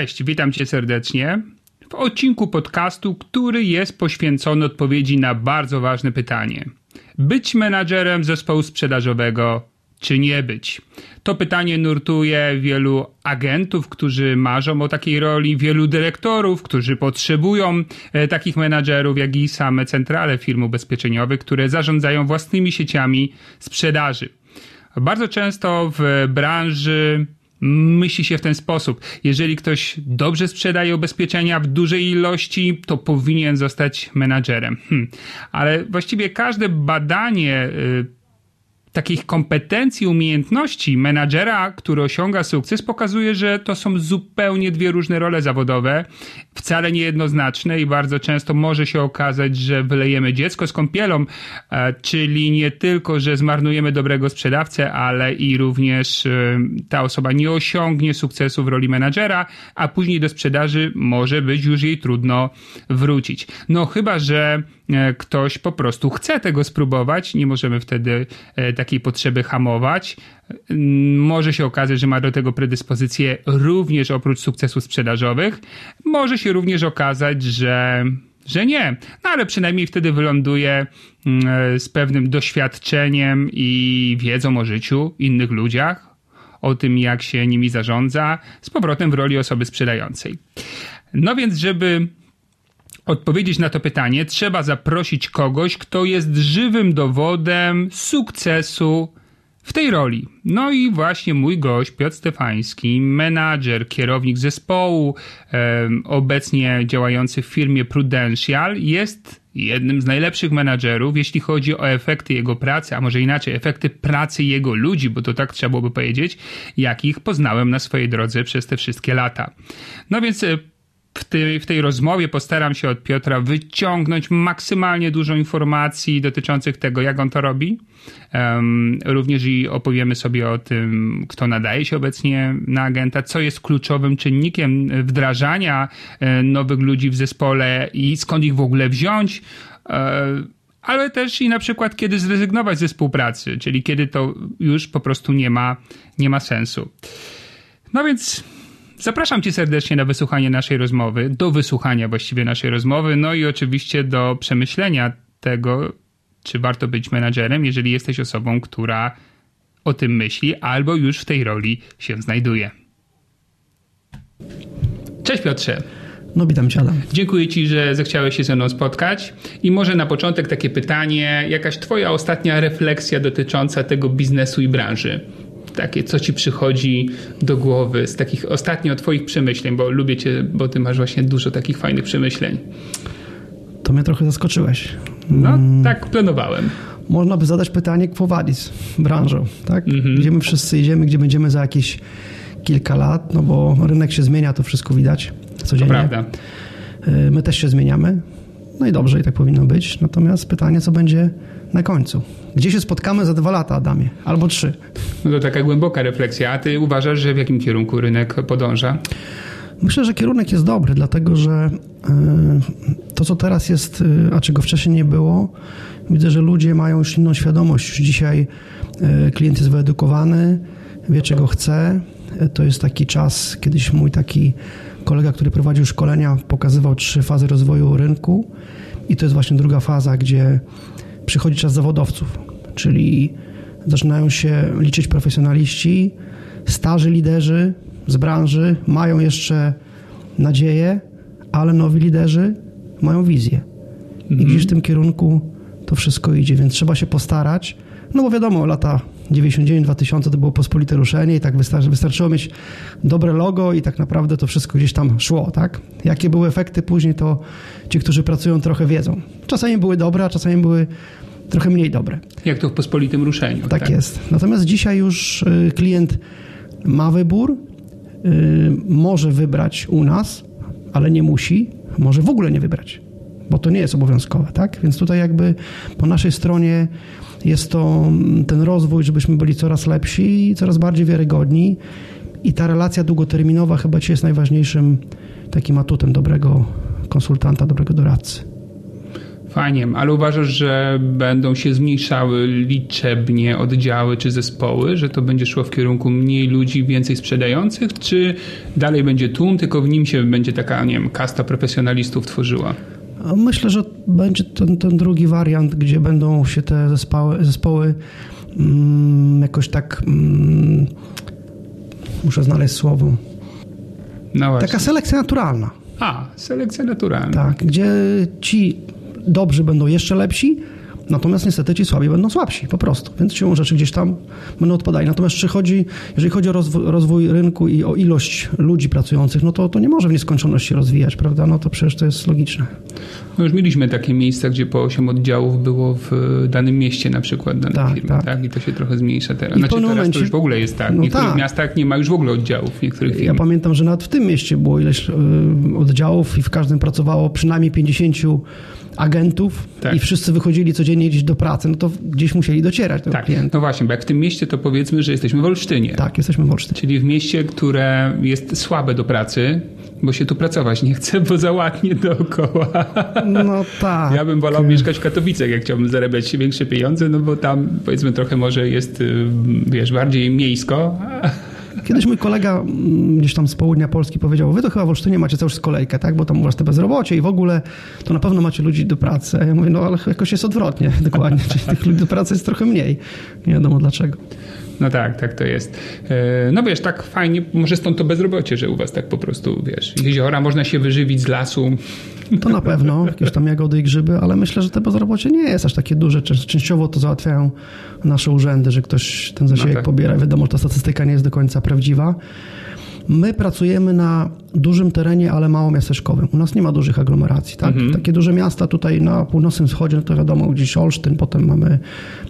Cześć, witam Cię serdecznie w odcinku podcastu, który jest poświęcony odpowiedzi na bardzo ważne pytanie: być menadżerem zespołu sprzedażowego, czy nie być? To pytanie nurtuje wielu agentów, którzy marzą o takiej roli, wielu dyrektorów, którzy potrzebują e, takich menadżerów, jak i same centrale firm ubezpieczeniowych, które zarządzają własnymi sieciami sprzedaży. Bardzo często w branży myśli się w ten sposób. Jeżeli ktoś dobrze sprzedaje ubezpieczenia w dużej ilości, to powinien zostać menadżerem. Hm. Ale właściwie każde badanie y, takich kompetencji, umiejętności menadżera, który osiąga sukces, pokazuje, że to są zupełnie dwie różne role zawodowe, wcale niejednoznaczne i bardzo często może się okazać, że wylejemy dziecko z kąpielą, e, czyli nie tylko, że zmarnujemy dobrego sprzedawcę, ale i również e, ta osoba nie osiągnie sukcesu w roli menadżera, a później do sprzedaży może być już jej trudno wrócić. No chyba, że ktoś po prostu chce tego spróbować, nie możemy wtedy takiej potrzeby hamować. Może się okazać, że ma do tego predyspozycję również oprócz sukcesów sprzedażowych. Może się również okazać, że że nie. No ale przynajmniej wtedy wyląduje z pewnym doświadczeniem i wiedzą o życiu, innych ludziach, o tym, jak się nimi zarządza, z powrotem w roli osoby sprzedającej. No więc, żeby odpowiedzieć na to pytanie, trzeba zaprosić kogoś, kto jest żywym dowodem sukcesu w tej roli. No i właśnie mój gość, Piotr Stefański, menadżer, kierownik zespołu, obecnie działający w firmie Prudential, jest jednym z najlepszych menadżerów, jeśli chodzi o efekty jego pracy, a może inaczej, efekty pracy jego ludzi, bo to tak trzeba byłoby powiedzieć, jakich poznałem na swojej drodze przez te wszystkie lata. No więc e, w tej, rozmowie postaram się od Piotra wyciągnąć maksymalnie dużo informacji dotyczących tego, jak on to robi. Um, również i opowiemy sobie o tym, kto nadaje się obecnie na agenta, co jest kluczowym czynnikiem wdrażania e, nowych ludzi w zespole i skąd ich w ogóle wziąć. E, ale też i na przykład, kiedy zrezygnować ze współpracy, czyli kiedy to już po prostu nie ma, nie ma sensu. No więc Zapraszam Cię serdecznie na wysłuchanie naszej rozmowy, do wysłuchania właściwie naszej rozmowy, no i oczywiście do przemyślenia tego, czy warto być menadżerem, jeżeli jesteś osobą, która o tym myśli albo już w tej roli się znajduje. Cześć Piotrze. No witam Cię Adam. Dziękuję Ci, że zechciałeś się ze mną spotkać i może na początek takie pytanie, jakaś Twoja ostatnia refleksja dotycząca tego biznesu i branży takie, co ci przychodzi do głowy z takich ostatnio twoich przemyśleń, bo lubię cię, bo ty masz właśnie dużo takich fajnych przemyśleń. To mnie trochę zaskoczyłeś. No, mm. tak planowałem. Można by zadać pytanie, kwo vadis branżą, tak? Mhm. Gdzie my wszyscy idziemy, gdzie będziemy za jakieś kilka lat, no bo rynek się zmienia, to wszystko widać codziennie. To prawda. Y, my też się zmieniamy. No i dobrze, i tak powinno być. Natomiast pytanie, co będzie na końcu. Gdzie się spotkamy za dwa lata, Adamie? Albo trzy. No to taka głęboka refleksja. A ty uważasz, że w jakim kierunku rynek podąża? Myślę, że kierunek jest dobry, dlatego że e, to, co teraz jest, e, a czego wcześniej nie było, widzę, że ludzie mają już inną świadomość. Już dzisiaj e, klient jest wyedukowany, wie, czego chce. To jest taki czas, kiedyś mój taki kolega, który prowadził szkolenia, pokazywał trzy fazy rozwoju rynku. I to jest właśnie druga faza, gdzie przychodzi czas zawodowców, czyli zaczynają się liczyć profesjonaliści, starzy liderzy z branży mają jeszcze nadzieję, ale nowi liderzy mają wizję. I mhm. gdzieś w tym kierunku to wszystko idzie, więc trzeba się postarać. No bo wiadomo, lata 99-2000 to było pospolite ruszenie i tak wystarczy, wystarczyło mieć dobre logo i tak naprawdę to wszystko gdzieś tam szło, tak? Jakie były efekty później, to ci, którzy pracują trochę wiedzą. Czasami były dobre, a czasami były trochę mniej dobre. Jak to w pospolitym ruszeniu. Tak, tak? jest. Natomiast dzisiaj już y, klient ma wybór, y, może wybrać u nas, ale nie musi, może w ogóle nie wybrać, bo to nie jest obowiązkowe, tak? Więc tutaj jakby po naszej stronie jest to mm, ten rozwój, żebyśmy byli coraz lepsi i coraz bardziej wiarygodni i ta relacja długoterminowa chyba ci jest najważniejszym takim atutem dobrego konsultanta, dobrego doradcy. Fajnie, ale uważasz, że będą się zmniejszały liczebnie oddziały czy zespoły, że to będzie szło w kierunku mniej ludzi, więcej sprzedających, czy dalej będzie tłum, tylko w nim się będzie taka, nie wiem, kasta profesjonalistów tworzyła? Myślę, że będzie ten, ten drugi wariant, gdzie będą się te zespoły, zespoły mm, jakoś tak. Mm, muszę znaleźć słowo. No Taka selekcja naturalna. A, selekcja naturalna. Tak, gdzie ci dobrzy będą jeszcze lepsi, Natomiast niestety ci słabi będą słabsi, po prostu. Więc siłą rzeczy gdzieś tam będą odpadali. Natomiast czy chodzi, jeżeli chodzi o rozwój, rozwój, rynku i o ilość ludzi pracujących, no to to nie może w nieskończoność się rozwijać, prawda? No to przecież to jest logiczne. No już mieliśmy takie miejsca, gdzie po 8 oddziałów było w danym mieście na przykład danej tak, firmy, tak. tak. I to się trochę zmniejsza teraz. I znaczy teraz momencie... to już w ogóle jest tak. W no niektórych tak. miastach nie ma już w ogóle oddziałów w niektórych firmach. Ja pamiętam, że nawet w tym mieście było ileś y, oddziałów i w każdym pracowało przynajmniej 50 agentów tak. i wszyscy wychodzili codziennie gdzieś do pracy, no to gdzieś musieli docierać do tak. klienta. No właśnie, bo jak w tym mieście, to powiedzmy, że jesteśmy w Olsztynie. Tak, jesteśmy w Olsztynie. Czyli w mieście, które jest słabe do pracy, bo się tu pracować nie chce, bo za ładnie dookoła. No tak. Ja bym wolał mieszkać w Katowicach, jak chciałbym zarabiać większe pieniądze, no bo tam powiedzmy trochę może jest, y, wiesz, bardziej miejsko, Kiedyś mój kolega mm, gdzieś tam z południa Polski powiedział, wy to chyba w Olsztynie macie cały czas kolejkę, tak? Bo tam u was te bezrobocie i w ogóle to na pewno macie ludzi do pracy. A ja mówię, no ale jakoś jest odwrotnie dokładnie. Czyli tych ludzi do pracy jest trochę mniej. Nie wiadomo dlaczego. No tak, tak to jest. E, no wiesz, tak fajnie, może stąd to bezrobocie, że u was tak po prostu, wiesz, jeziora można się wyżywić z lasu. To na pewno, jakieś tam jagody i grzyby, ale myślę, że to bezrobocie nie jest aż takie duże. Częściowo to załatwiają nasze urzędy, że ktoś ten zasiłek no tak. pobiera. Wiadomo, że ta statystyka nie jest do końca prawdziwa. My pracujemy na dużym terenie, ale mało miasteczkowym. U nas nie ma dużych aglomeracji. Tak? Mhm. Takie duże miasta tutaj na północnym wschodzie, no to wiadomo, gdzieś Olsztyn, potem mamy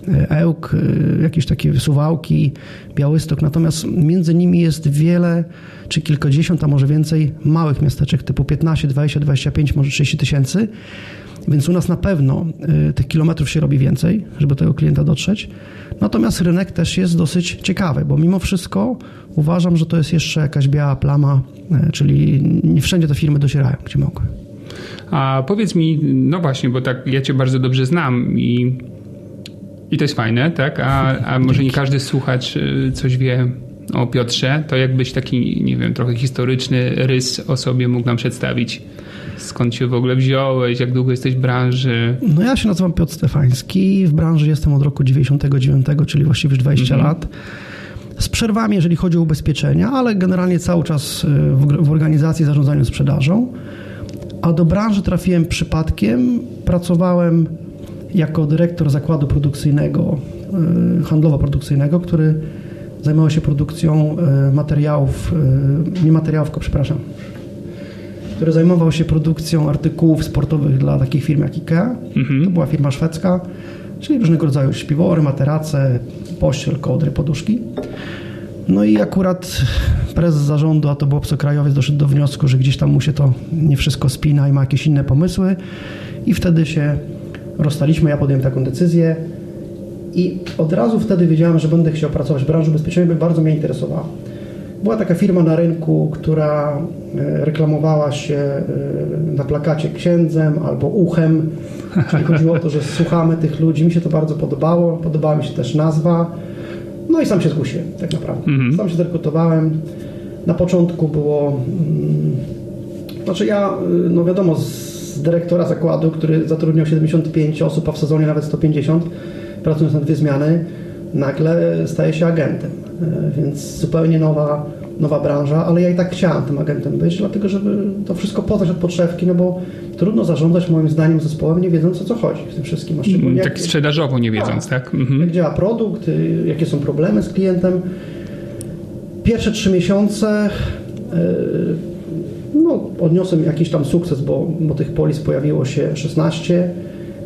e, Ełk, e, jakieś takie Suwałki, Białystok. Natomiast między nimi jest wiele, czy kilkadziesiąt, a może więcej małych miasteczek typu 15, 20, 25, może 30 tysięcy. Więc u nas na pewno y, tych kilometrów się robi więcej, żeby tego klienta dotrzeć. Natomiast rynek też jest dosyć ciekawy, bo mimo wszystko uważam, że to jest jeszcze jakaś biała plama, y, czyli nie wszędzie te firmy docierają, gdzie mogły. A powiedz mi, no właśnie, bo tak ja cię bardzo dobrze znam i, i to jest fajne, tak? A, a może nie każdy słuchacz y, coś wie o Piotrze, to jakbyś taki, nie wiem, trochę historyczny rys o sobie mógł nam przedstawić. Skąd się w ogóle wziąłeś? Jak długo jesteś w branży? No ja się nazywam Piotr Stefański. W branży jestem od roku 99, czyli właściwie już 20 mhm. lat. Z przerwami, jeżeli chodzi o ubezpieczenia, ale generalnie cały czas y, w, organizacji zarządzania sprzedażą. A do branży trafiłem przypadkiem. Pracowałem jako dyrektor zakładu produkcyjnego, y, handlowo-produkcyjnego, który zajmował się produkcją y, materiałów, nie materiałów, tylko przepraszam, który zajmował się produkcją artykułów sportowych dla takich firm jak IKEA. Mhm. To była firma szwedzka, czyli różnego rodzaju śpiwory, materace, pościel, kołdry, poduszki. No i akurat prezes zarządu, a to był obcokrajowiec, doszedł do wniosku, że gdzieś tam mu się to nie wszystko spina i ma jakieś inne pomysły. I wtedy się rozstaliśmy, ja podjąłem taką decyzję. I od razu wtedy wiedziałem, że będę chciał pracować w branży ubezpieczeniowej, bardzo mnie interesowała. Była taka firma na rynku, która e, reklamowała się e, na plakacie księdzem albo uchem, czyli chodziło o to, że słuchamy tych ludzi. Mi się to bardzo podobało, podobała mi się też nazwa. No i sam się zgłosiłem, tak naprawdę. Mhm. Sam się zrekrutowałem. Na początku było... Mm, znaczy ja, y, no wiadomo, z dyrektora zakładu, który zatrudniał 75 osób, a w sezonie nawet 150, pracując na dwie zmiany, nagle staje się agentem. E, więc zupełnie nowa, nowa branża, ale ja i tak chciałem tym agentem być, dlatego żeby to wszystko poznać od podszewki, no bo trudno zarządzać moim zdaniem zespołem, nie wiedząc o co chodzi w tym wszystkim. A szczególnie mm, tak jak, sprzedażowo nie wiedząc, tak? tak? Mhm. Jak działa produkt, y, jakie są problemy z klientem. Pierwsze trzy miesiące y, no, odniosłem jakiś tam sukces, bo, bo tych polis pojawiło się 16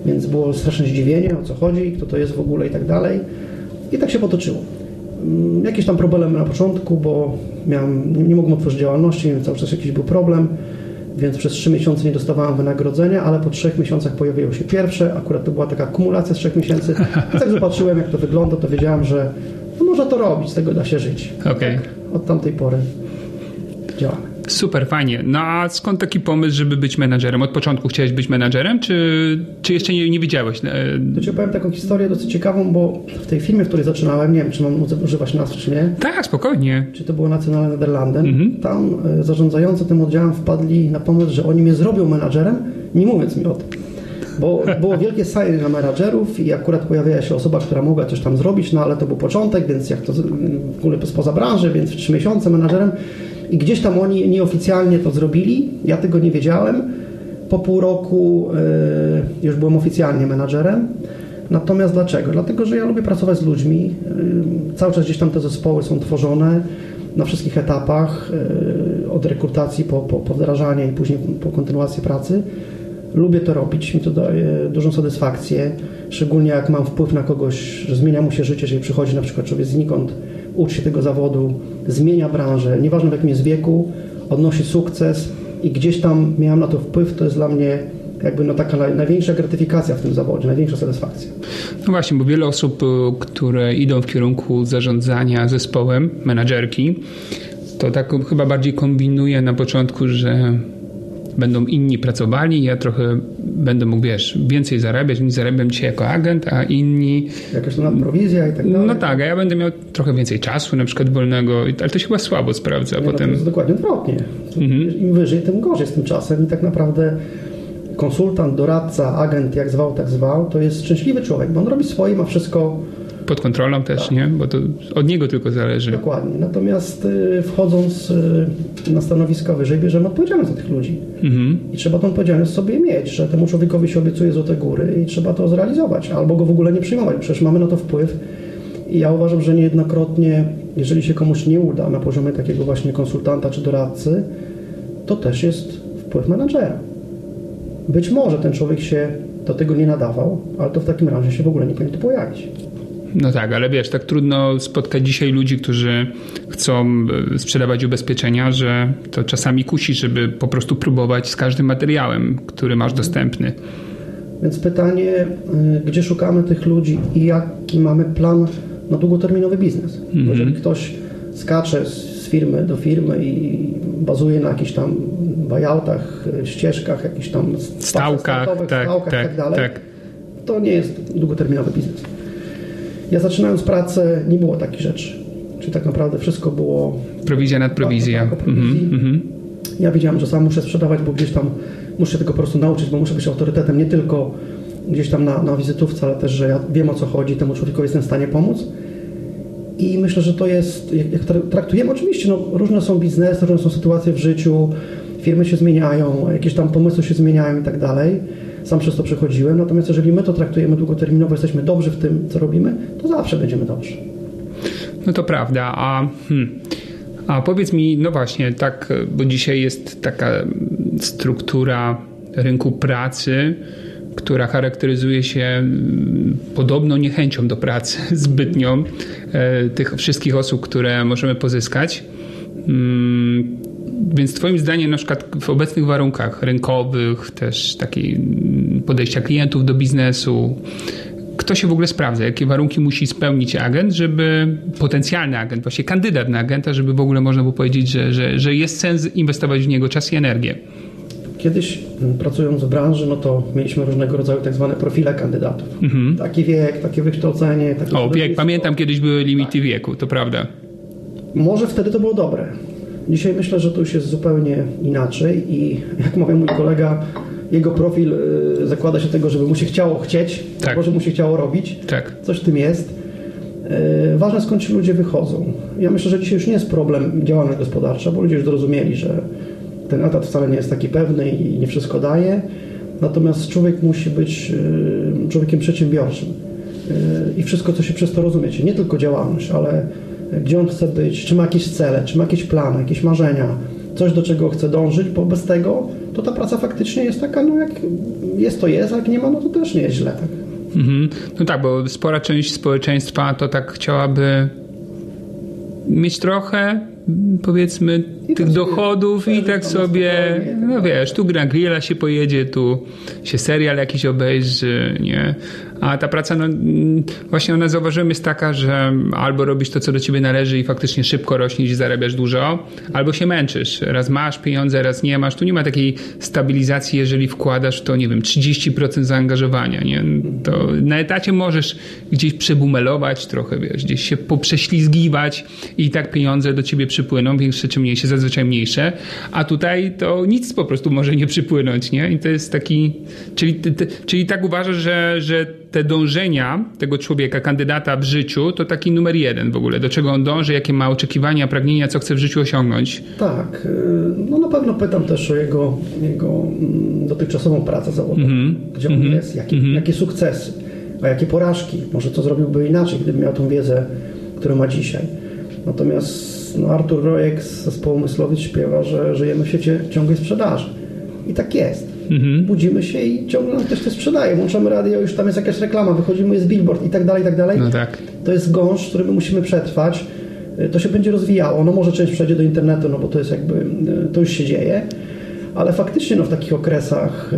więc było straszne zdziwienie, o co chodzi, kto to jest w ogóle i tak dalej. I tak się potoczyło. Mm, Jakieś tam problemy na początku, bo miałem, nie mogłem otworzyć działalności, więc cały czas jakiś był problem, więc przez trzy miesiące nie dostawałem wynagrodzenia, ale po trzech miesiącach pojawiło się pierwsze, akurat to była taka akumulacja z trzech miesięcy. I tak zobaczyłem, jak to wygląda, to wiedziałem, że no można to robić, z tego da się żyć. Okej. Od tamtej pory działamy. Super, fajnie. No a skąd taki pomysł, żeby być menadżerem? Od początku chciałeś być menadżerem, czy, czy jeszcze nie, nie wiedziałeś? E, To ci opowiem taką historię dosyć ciekawą, bo w tej firmie, w której zaczynałem, nie wiem, czy mam używać nazw, czy nie, Tak, spokojnie. czy to było Nacjonalne Nederlanden, Mhm. tam e, zarządzający tym oddziałem wpadli na pomysł, że oni mnie zrobią menadżerem, nie mówiąc mi o tym. Bo było wielkie sajenie na menadżerów i akurat pojawiała się osoba, która mogła coś tam zrobić, no ale to był początek, więc jak to w ogóle spoza branży, więc w trzy miesiące menadżerem i gdzieś tam oni nieoficjalnie to zrobili, ja tego nie wiedziałem. Po pół roku e, już byłem oficjalnie menadżerem. Natomiast dlaczego? Dlatego, że ja lubię pracować z ludźmi. E, Cały czas gdzieś tam te zespoły są tworzone na wszystkich etapach, e, od rekrutacji po, po, po wdrażanie i później po kontynuację pracy. Lubię to robić, mi to daje dużą satysfakcję, szczególnie jak mam wpływ na kogoś, że zmienia mu się życie, jeżeli przychodzi na przykład człowiek znikąd, uczy się tego zawodu, zmienia branżę, nieważne w jakim jest wieku, odnosi sukces i gdzieś tam miałem na to wpływ, to jest dla mnie jakby no taka naj- największa gratyfikacja w tym zawodzie, największa satysfakcja. No właśnie, bo wiele osób, y, które idą w kierunku zarządzania zespołem, menadżerki, to tak chyba bardziej kombinuje na początku, że będą inni pracowali, ja trochę będę mógł, wiesz, więcej zarabiać, niż zarabiam dzisiaj jako agent, a inni, Jakaś to nadprowizja i tak dalej. no tak, a ja będę miał trochę więcej czasu, na przykład wolnego, ale to się chyba słabo sprawdza Nie, no to potem. jest dokładnie odwrotnie. Im wyżej, tym gorzej z tym czasem i tak naprawdę konsultant, doradca, agent, jak zwał, tak zwał, to jest szczęśliwy człowiek, bo on robi swoje, ma wszystko Pod kontrolą też, nie? Bo to od niego tylko zależy. dokładnie. Natomiast y, wchodząc y, na stanowiska wyżej, bierzemy odpowiedzialność za tych ludzi. Mhm. I trzeba tą odpowiedzialność sobie mieć, że temu człowiekowi się obiecuje złote góry i trzeba to zrealizować, albo go w ogóle nie przyjmować, przecież mamy na to wpływ. I ja uważam, że niejednokrotnie, jeżeli się komuś nie uda na poziomie takiego właśnie konsultanta czy doradcy, to też jest wpływ menadżera. Być może ten człowiek się do tego nie nadawał, ale to w takim razie się w ogóle nie powinien tu pojawić. No tak, ale wiesz, tak trudno spotkać dzisiaj ludzi, którzy chcą e, sprzedawać ubezpieczenia, że to czasami kusi, żeby po prostu próbować z każdym materiałem, który masz dostępny. Więc pytanie, y, gdzie szukamy tych ludzi i jaki mamy plan na długoterminowy biznes? Bo jeżeli ktoś skacze z firmy do firmy i bazuje na jakichś tam buyoutach, ścieżkach, jakichś tam Stałkach, tak, stałkach i tak, tak dalej, tak. to nie jest długoterminowy biznes. Ja zaczynając pracę, nie było takich rzeczy. Czyli tak naprawdę wszystko było Prowizja nad. Tak, tak, o prowizji. Mhm, mhm. ja wiedziałem, że sam muszę sprzedawać, bo gdzieś tam muszę się tego po prostu nauczyć, bo muszę być autorytetem nie tylko gdzieś tam na, na wizytówce, ale też, że ja wiem o co chodzi, temu człowiekowi jestem w stanie pomóc. I myślę, że to jest, jak, jak tra- traktujemy, oczywiście, no, różne są biznesy, różne są sytuacje w życiu, firmy się zmieniają, jakieś tam pomysły się zmieniają i tak dalej. Sam przez to przechodziłem, natomiast jeżeli my to traktujemy długoterminowo, jesteśmy dobrzy w tym, co robimy, to zawsze będziemy dobrzy. No to prawda, a, hmm, a powiedz mi, no właśnie, tak, bo dzisiaj jest taka struktura rynku pracy, która charakteryzuje się mm, podobną niechęcią do pracy zbytnią e, tych wszystkich osób, które możemy pozyskać. Mm, Więc Twoim zdaniem, na przykład w obecnych warunkach rynkowych, też takiej mm, podejścia klientów do biznesu, kto się w ogóle sprawdza? Jakie warunki musi spełnić agent, żeby potencjalny agent, właśnie kandydat na agenta, żeby w ogóle można było powiedzieć, że, że, że jest sens inwestować w niego czas i energię? Kiedyś m, pracując w branży, no to mieliśmy różnego rodzaju tak zwane profile kandydatów. Taki wiek, takie wykształcenie. Takie Mhm. O, wiek, pamiętam kiedyś były limity wieku, to prawda. Może wtedy to było dobre. Dzisiaj myślę, że to już jest zupełnie inaczej i jak mówił mój kolega, jego profil y, zakłada się tego, żeby mu się chciało chcieć, Tak. albo żeby mu się chciało robić. Tak. Coś w tym jest. Y, Ważne skąd ci ludzie wychodzą. Ja myślę, że dzisiaj już nie jest problem działalność gospodarcza, bo ludzie już zrozumieli, że ten etat wcale nie jest taki pewny i nie wszystko daje. Natomiast człowiek musi być y, człowiekiem przedsiębiorczym. I wszystko, co się przez to rozumie, czyli nie tylko działalność, ale gdzie on chce być, czy ma jakieś cele, czy ma jakieś plany, jakieś marzenia, coś do czego chce dążyć, bo bez tego to ta praca faktycznie jest taka, no jak jest to jest, a jak nie ma, no to też nie jest źle. Tak? Mhm. No tak, bo spora część społeczeństwa to tak chciałaby mieć trochę, powiedzmy, I tych dochodów i tak sobie, no wiesz, tu gra grilla się pojedzie, tu się serial jakiś obejrzy, nie? A ta praca, no właśnie ona zauważyłem jest taka, że albo robisz to, co do ciebie należy i faktycznie szybko rośniesz i zarabiasz dużo, albo się męczysz. Raz masz pieniądze, raz nie masz. Tu nie ma takiej stabilizacji, jeżeli wkładasz to, nie wiem, 30% zaangażowania, nie? To na etacie możesz gdzieś przebumelować trochę, wiesz, gdzieś się poprześlizgiwać i tak pieniądze do ciebie przypłyną, większe czy mniejsze, zazwyczaj mniejsze, a tutaj to nic po prostu może nie przypłynąć, nie? I to jest taki, czyli, czyli tak uważasz, że, że te dążenia tego człowieka, kandydata w życiu, to taki numer jeden w ogóle. Do czego on dąży, jakie ma oczekiwania, pragnienia, co chce w życiu osiągnąć? Tak. Y, no na pewno pytam też o jego, jego mm, dotychczasową pracę zawodową. Mm -hmm. Gdzie on mm -hmm. jest, jakie, mm -hmm. jakie sukcesy, a jakie porażki. Może co zrobiłby inaczej, gdyby miał tą wiedzę, którą ma dzisiaj. Natomiast no, Artur Rojek z zespołu Myslowic śpiewa, że żyjemy w świecie ciągłej sprzedaży. I tak jest. Mhm. Budzimy się i ciągle nam ktoś to sprzedaje. Włączamy radio, już tam jest jakaś reklama, wychodzimy, jest billboard i tak dalej, i tak dalej. No tak. To jest gąszcz, który my musimy przetrwać. Y, to się będzie rozwijało. No może część przejdzie do internetu, no bo to jest jakby, y, to już się dzieje. Ale faktycznie no, w takich okresach,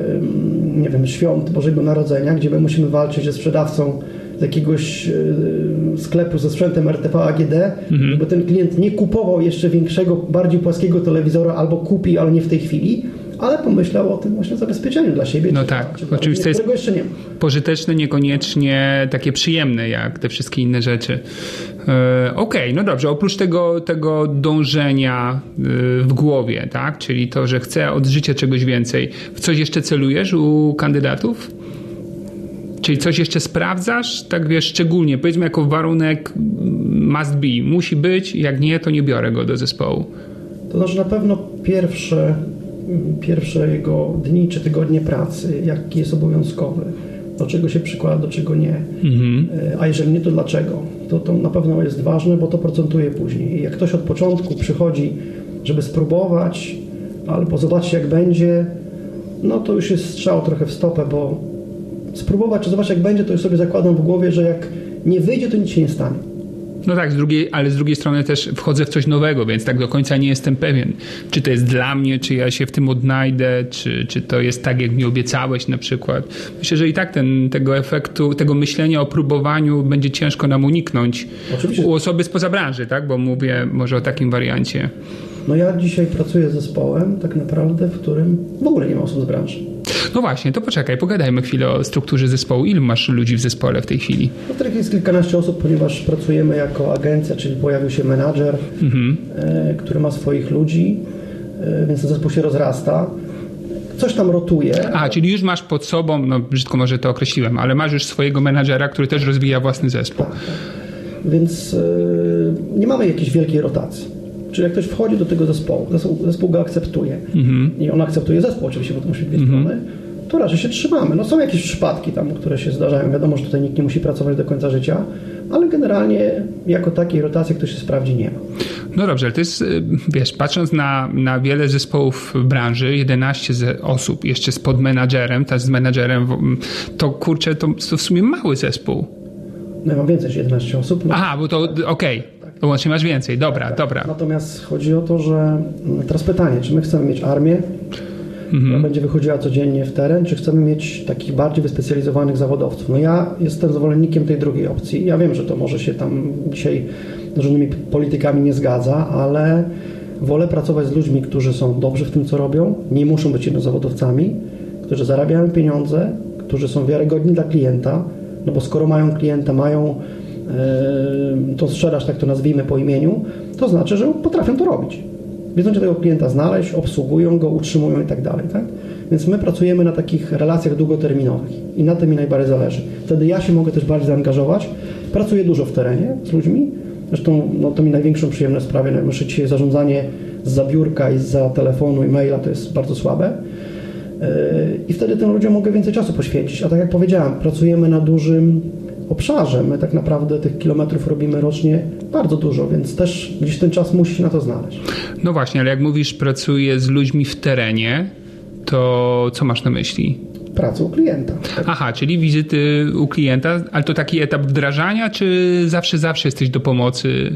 nie wiem, świąt Bożego Narodzenia, gdzie my musimy walczyć ze sprzedawcą z jakiegoś y, sklepu ze sprzętem RTV AGD, mhm. bo ten klient nie kupował jeszcze większego, bardziej płaskiego telewizora albo kupi, ale nie w tej chwili, ale pomyślał o tym właśnie zabezpieczeniu dla siebie. No tak, oczywiście jest jeszcze nie pożyteczne, niekoniecznie takie przyjemne jak te wszystkie inne rzeczy. E, okej, okay, no dobrze, oprócz tego, tego dążenia e, w głowie, tak, czyli to, że chcę od życia czegoś więcej, w coś jeszcze celujesz u kandydatów? Czyli coś jeszcze sprawdzasz, tak wiesz, szczególnie, powiedzmy jako warunek must be, musi być, jak nie, to nie biorę go do zespołu. To znaczy na pewno pierwsze pierwsze jego dni czy tygodnie pracy, jaki jest obowiązkowy, do czego się przykłada, do czego nie. Mhm. E, a jeżeli nie, to dlaczego? To, to na pewno jest ważne, bo to procentuje później. I jak ktoś od początku przychodzi, żeby spróbować albo zobaczyć, jak będzie, no to już jest strzał trochę w stopę, bo spróbować czy zobaczyć, jak będzie, to już sobie zakładam w głowie, że jak nie wyjdzie, to nic się nie stanie. No tak, z drugiej, ale z drugiej strony też wchodzę w coś nowego, więc tak do końca nie jestem pewien, czy to jest dla mnie, czy ja się w tym odnajdę, czy, czy to jest tak, jak mi obiecałeś na przykład. Myślę, że i tak ten, tego efektu, tego myślenia o próbowaniu będzie ciężko nam uniknąć Oczywiście. u osoby spoza branży, tak? Bo mówię może o takim wariancie. No ja dzisiaj pracuję z zespołem tak naprawdę, w którym w ogóle nie ma osób z branży. No właśnie, to poczekaj, pogadajmy chwilę o strukturze zespołu. Ilu masz ludzi w zespole w tej chwili? No tak jest kilkanaście osób, ponieważ pracujemy jako agencja, czyli pojawił się menadżer, mhm. e, który ma swoich ludzi, e, więc ten zespół się rozrasta coś tam rotuje. A, czyli już masz pod sobą, no brzydko może to określiłem, ale masz już swojego menadżera, który też rozwija własny zespół. Tak, tak. Więc yy, nie mamy jakiejś wielkiej rotacji. Czyli jak ktoś wchodzi do tego zespołu, zespół, zespół go akceptuje mhm. i on akceptuje zespół, oczywiście, bo to musi być dwie mhm. strony, to raczej się trzymamy. No są jakieś przypadki tam, które się zdarzają. Wiadomo, że tutaj nikt nie musi pracować do końca życia, ale generalnie jako takiej rotacji ktoś się sprawdzi nie ma. No dobrze, ale to jest, y, wiesz, patrząc na, na wiele zespołów w branży, 11 osób jeszcze z podmenadżerem, też z menadżerem, to kurczę, to, to w sumie mały zespół. No ja mam więcej niż 11 osób. No. Aha, bo to okej. Okay. Łącznie masz więcej, dobra, tak, dobra. Natomiast chodzi o to, że mm, teraz pytanie, czy my chcemy mieć armię, mhm. która będzie wychodziła codziennie w teren, czy chcemy mieć takich bardziej wyspecjalizowanych zawodowców? No ja jestem zwolennikiem tej drugiej opcji. Ja wiem, że to może się tam dzisiaj z różnymi politykami nie zgadza, ale wolę pracować z ludźmi, którzy są dobrzy w tym, co robią, nie muszą być jednozawodowcami, którzy zarabiają pieniądze, którzy są wiarygodni dla klienta, no bo skoro mają klienta, mają tą sprzedaż, tak to nazwijmy po imieniu, to znaczy, że potrafią to robić. Wiedzą, gdzie tego klienta znaleźć, obsługują go, utrzymują i tak dalej. Tak? Więc my pracujemy na takich relacjach długoterminowych i na tym mi najbardziej zależy. Wtedy ja się mogę też bardziej zaangażować. Pracuję dużo w terenie z ludźmi. Zresztą no, to mi największą przyjemność sprawia. Muszę dzisiaj zarządzanie z zabiórka i za telefonu i maila to jest bardzo słabe. I wtedy tym ludziom mogę więcej czasu poświęcić. A tak jak powiedziałem, pracujemy na dużym obszarze. My tak naprawdę tych kilometrów robimy rocznie bardzo dużo, więc też gdzieś ten czas musi się na to znaleźć. No właśnie, ale jak mówisz, pracuję z ludźmi w terenie, to co masz na myśli? Pracę u klienta. Aha, czyli wizyty u klienta, ale to taki etap wdrażania, czy zawsze, zawsze jesteś do pomocy?